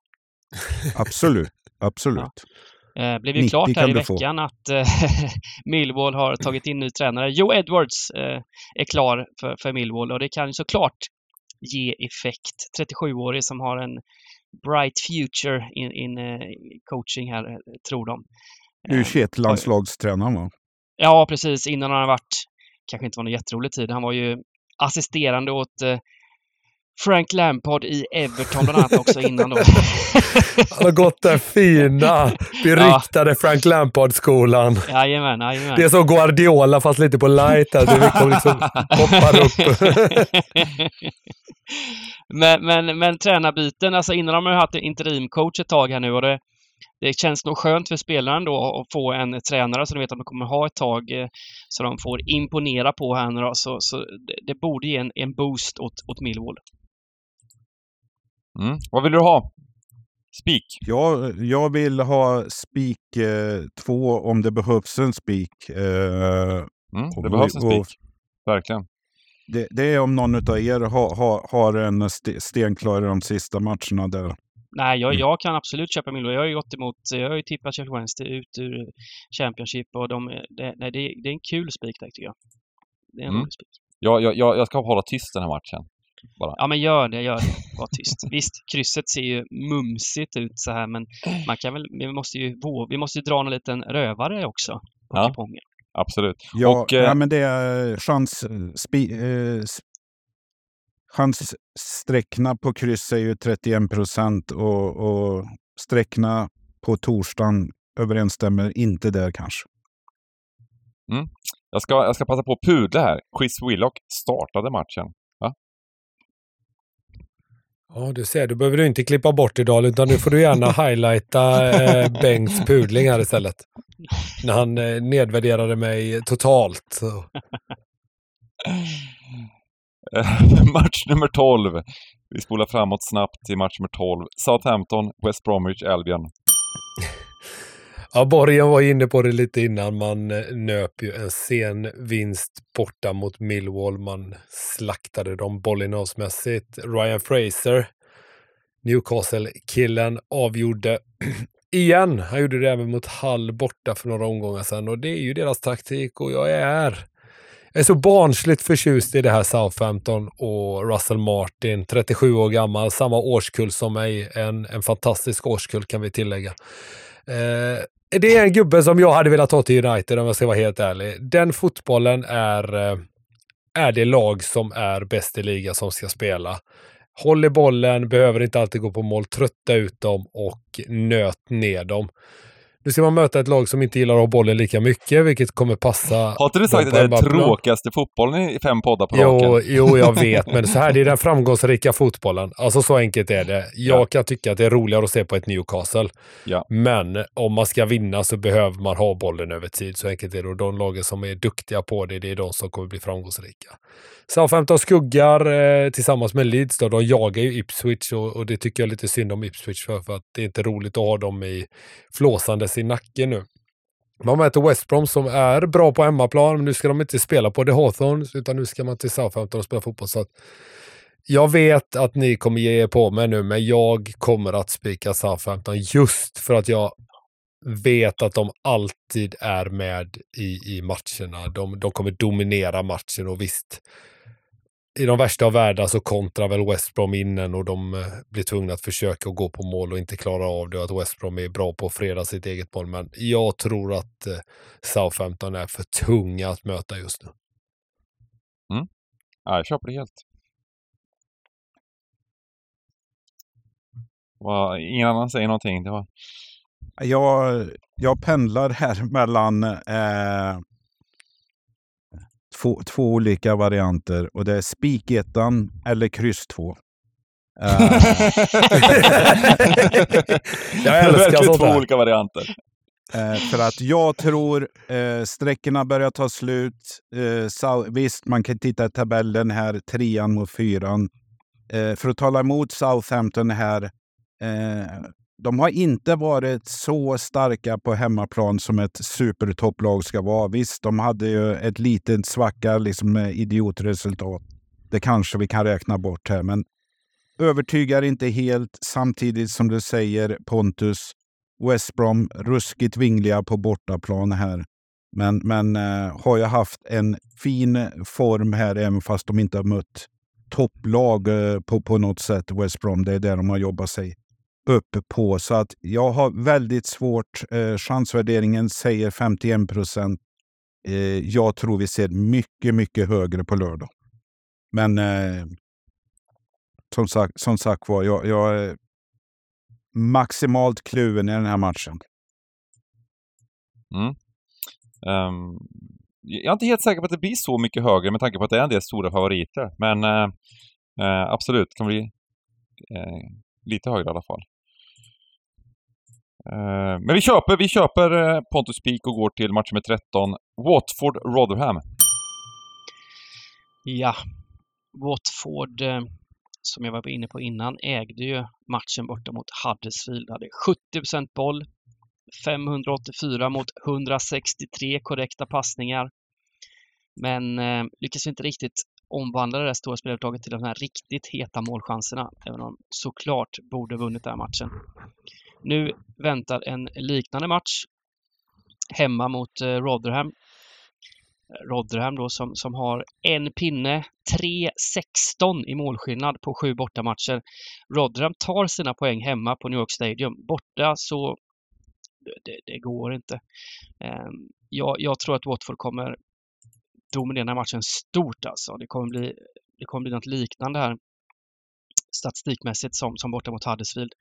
Absolut, absolut. Eh, blev ju 90 klart här i du veckan att eh, Millwall har tagit in ny tränare. Joe Edwards eh, är klar för, för Millwall och det kan ju såklart ge effekt. 37-årig som har en bright future in, in eh, coaching här, eh, tror de. Eh, U21-landslagstränaren va? Ja, precis. Innan han har varit, kanske inte var någon jätterolig tid, han var ju assisterande åt eh, Frank Lampard i Everton bland annat också innan då. Han har gått den fina, beryktade Frank Lampard-skolan. Jajamän, jajamän. Det är som Guardiola fast lite på light. Där. Det liksom, liksom hoppar upp. men, men, men tränarbyten, alltså innan de har haft en interimcoach ett tag här nu och det, det känns nog skönt för spelaren då att få en tränare som de vet att de kommer ha ett tag eh, så de får imponera på här nu då. Så, så det, det borde ge en, en boost åt, åt Millwall. Mm. Vad vill du ha? Spik? Jag, jag vill ha spik 2 om det behövs en spik. Eh, Mm. Det behövs en spik. Verkligen. det, det är om någon av er har, har, har en st- stenklar i de sista matcherna där. Nej, jag, Mm. jag kan absolut köpa Millwall. Jag har ju gått emot, jag har ju tippat Sheffield Wednesday ut ur Championship och de, det, nej, det, det är en kul spik där tycker jag. Det är en Mm. rolig spik. Jag, jag, jag jag ska hålla tyst den här matchen. Ja, men gör det, gör det. Var tyst. Visst, krysset ser ju mumsigt ut så här, men man kan väl, vi måste ju, vå- vi måste ju dra en liten rövare också på Ja. kupongen. Absolut. Ja, Och, eh, ja, men det är chans... Spi, eh, chanssträckna på kryss är ju 31 procent och, och sträckna på torsdagen överensstämmer inte där kanske. Jag ska, jag ska passa på att pudla här. Chris Willock startade matchen. Ja, du ser, då behöver du inte klippa bort idag, utan nu får du gärna highlighta eh, Bengts pudling här istället. När han eh, nedvärderade mig totalt. Match nummer 12. Vi spolar framåt snabbt till match nummer 12. Southampton, West Bromwich Albion. Ja, Borgen var inne på det lite innan. Man eh, nöp ju en sen vinst borta mot Millwall. Man slaktade dem bollinnehavsmässigt. Ryan Fraser, Newcastle-killen, avgjorde igen. Han gjorde det även mot Hull borta för några omgångar sedan och det är ju deras taktik och jag är jag är så barnsligt förtjust i det här Southampton och Russell Martin, 37 år gammal, samma årskull som mig. En, en fantastisk årskull kan vi tillägga. Eh, det är en gubbe som jag hade velat ha till United om jag ska vara helt ärlig. Den fotbollen är, eh, är det lag som är bäst i ligan som ska spela. Håll i bollen, behöver inte alltid gå på mål, trötta ut dem och nöt ner dem. Nu ska man möta ett lag som inte gillar att ha bollen lika mycket, vilket kommer passa. Har inte du sagt att det är den tråkigaste fotbollen i fem poddar på Jo, raken? jo, jag vet, men så här, det är den framgångsrika fotbollen. Alltså så enkelt är det. Jag Ja. kan tycka att det är roligare att se på ett Newcastle. Ja. Men om man ska vinna så behöver man ha bollen över tid. Så enkelt är det. Och de lagen som är duktiga på det, det är de som kommer bli framgångsrika. Southampton skuggar eh, tillsammans med Leeds. Då, de jagar ju Ipswich och, och det tycker jag är lite synd om Ipswich för, för att det är inte roligt att ha dem i flåsandes i nacken nu. Man möter West Brom som är bra på hemmaplan, men nu ska de inte spela på The Hawthorns, utan nu ska man till Southampton och spela fotboll. Så att jag vet att ni kommer ge er på mig nu, men jag kommer att spika Southampton just för att jag vet att de alltid är med i, i matcherna. De, de kommer dominera matchen och visst, i de värsta av världar så kontrar väl West Brom innen och de eh, blir tvungna att försöka att gå på mål och inte klara av det och att West Brom är bra på att freda sitt eget mål. Men jag tror att eh, Southampton är för tunga att möta just nu. Ja, jag köper det helt. Va, ingen annan säger någonting. Det var... Jag, jag pendlar här mellan eh, två, två olika varianter och det är spikettan eller kryss 2. Eh, Jag älskar sånt två olika varianter. Eh, för att jag tror eh, sträckorna börjar ta slut. Eh, Sau- visst, man kan titta i tabellen här, trean mot fyran. Eh, för att tala emot Southampton här. De har inte varit så starka på hemmaplan som ett supertopplag ska vara. Visst, de hade ju ett litet svacka liksom med idiotresultat. Det kanske vi kan räkna bort här, men övertygar inte helt. Samtidigt som du säger Pontus, West Brom ruskigt vingliga på bortaplan här. Men, men eh, har ju haft en fin form här även fast de inte har mött topplag eh, på, på något sätt, West Brom. Det är där de har jobbat sig upp på. Så att jag har väldigt svårt. Eh, chansvärderingen säger 51 procent. Eh, jag tror vi ser mycket, mycket högre på lördag. Men eh, som sagt, som sagt var, jag, jag är maximalt kluven i den här matchen. Mm. Ehm, jag är inte helt säker på att det blir så mycket högre med tanke på att det är en del stora favoriter. Men uh, eh, absolut, kan bli uh, lite högre i alla fall. Eh, men vi köper, vi köper eh, Pontus Peak och går till match med 13. Watford-Rotherham. Ja, Watford, eh, som jag var inne på innan, ägde ju matchen borta mot Huddersfield. Hade 70% boll, 584 mot 163 korrekta passningar. Men eh, lyckas inte riktigt omvandla det där stora spelövertaget till de här riktigt heta målchanserna, även om de såklart borde vunnit den här matchen. Nu väntar en liknande match hemma mot eh, Rotherham. Rotherham då som, som har en pinne, 3-16 i målskillnad på sju bortamatcher. Rotherham tar sina poäng hemma på New York Stadium. Borta så det, det går inte. Ehm, jag, jag tror att Watford kommer dominerar den här matchen stort alltså. Det kommer bli, det kommer bli något liknande här statistikmässigt som, som borta mot Huddersfield.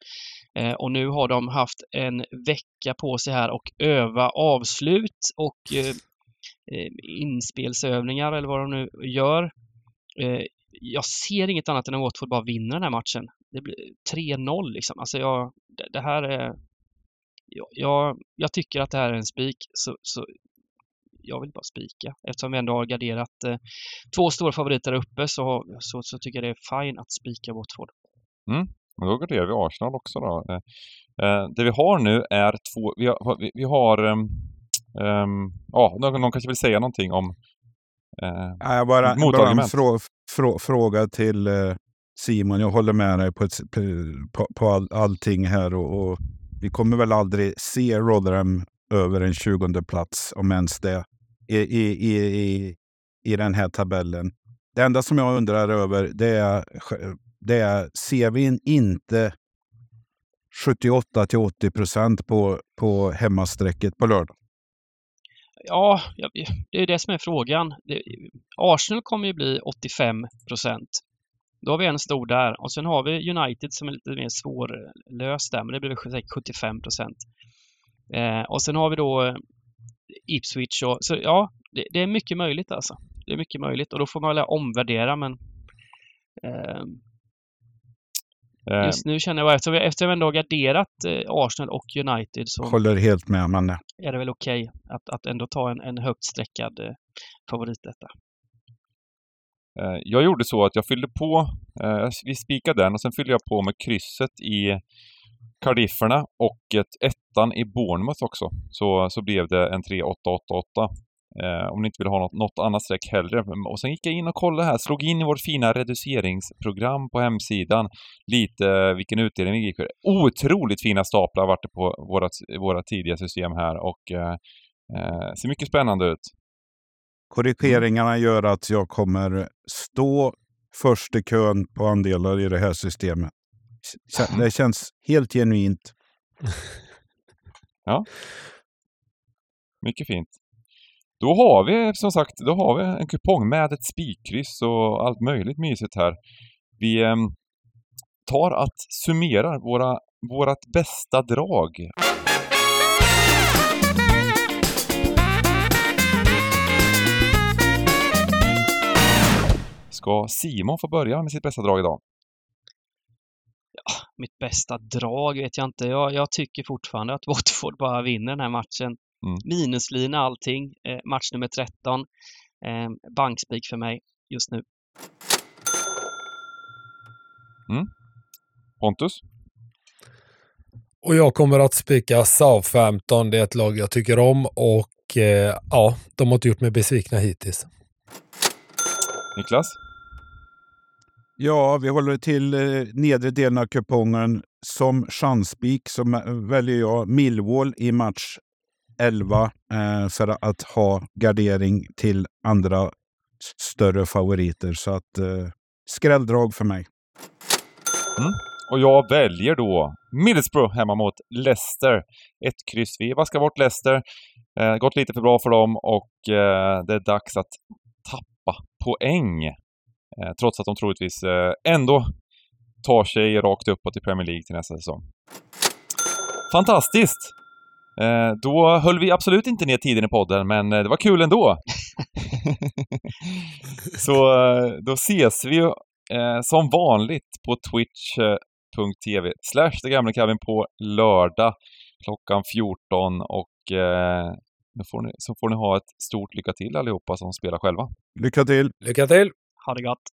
Eh, och nu har de haft en vecka på sig här och öva avslut och eh, eh inspelsövningar eller vad de nu gör. Eh, jag ser inget annat än att Watford bara vinner den här matchen. Det blir 3-0 liksom. Alltså jag, det, det här är... Jag, jag, tycker att det här är en spik, så, så jag vill bara spika. Eftersom vi ändå har garderat eh, två stora favoriter uppe så, så, så, tycker jag det är fine att spika Watford. Mm. Och då garderar vi Arsenal också då. Eh, eh, det vi har nu är två, vi har, vi, vi har um, ja, någon, någon kanske vill säga någonting om eh, jag bara, bara en frå, frå, fråga till eh, Simon. Jag håller med dig på, ett, på, på all, allting här och, och, vi kommer väl aldrig se Rotherham över en 20 plats, om ens det i, i, i, i den här tabellen. Det enda som jag undrar över det är, det är ser vi inte 78 till 80 procent på, på hemmasträcket på lördag? Ja, det är det som är frågan. Arsenal kommer ju bli 85 procent. Då har vi en stor där och sen har vi United som är lite mer svårlöst där, men det blir säkert 75 procent. Eh, och sen har vi då Ipswich. Och, så ja, det, det, är mycket möjligt alltså. Det är mycket möjligt och då får man väl omvärdera men ehm, eh, Just nu känner jag, eftersom eftersom vi ändå har garderat eh, Arsenal och United så Håller helt med Manne. är det väl okej okay att, att ändå ta en, en högt sträckad eh, favorit detta. Eh, jag gjorde så att jag fyllde på, eh, vi spikade den och sen fyllde jag på med krysset i Cardifferna och ett ettan i Bournemouth också. Så, så blev det en 3-8-8-8. Eh, om ni inte vill ha något, något annat streck hellre. Och sen gick jag in och kollade här, slog in i vårt fina reduceringsprogram på hemsidan lite eh, vilken utdelning vi gick för. Otroligt fina staplar vart det på våra, våra tidiga system här och eh, eh, ser mycket spännande ut. Korrigeringarna gör att jag kommer stå först i kön på andelar i det här systemet. Det känns helt genuint. ja. Mycket fint. Då har vi som sagt då har vi en kupong med ett spikkryss och allt möjligt mysigt här. Vi eh, tar att summera våra, vårat bästa drag. Ska Simon få börja med sitt bästa drag idag? Mitt bästa drag vet jag inte. Jag, jag tycker fortfarande att Watford bara vinner den här matchen. Mm. Minuslina allting. Eh, match nummer 13. Eh, bankspik för mig just nu. Mm. Pontus? Och jag kommer att spika Southampton. Det är ett lag jag tycker om och eh, ja, de har inte gjort mig besvikna hittills. Niklas? Ja, vi håller till eh, nedre delen av kupongen. Som chanspik så eh, väljer jag Millwall i match 11 eh, för att ha gardering till andra större favoriter. Så att eh, skrälldrag för mig. Mm. Och jag väljer då Middlesbrough hemma mot Leicester. Ett kryss. Vi vaskar bort Leicester. Eh, gått lite för bra för dem och eh, det är dags att tappa poäng. Eh, trots att de troligtvis eh, ändå tar sig rakt uppåt i Premier League till nästa säsong. Fantastiskt! Eh, då höll vi absolut inte ner tiden i podden, men det var kul ändå. Så då ses vi som vanligt på twitch.tv slash Kevin på lördag klockan 14 och får ni, så får ni ha ett stort lycka till allihopa som spelar själva. Lycka till! Lycka till! Ha det gott!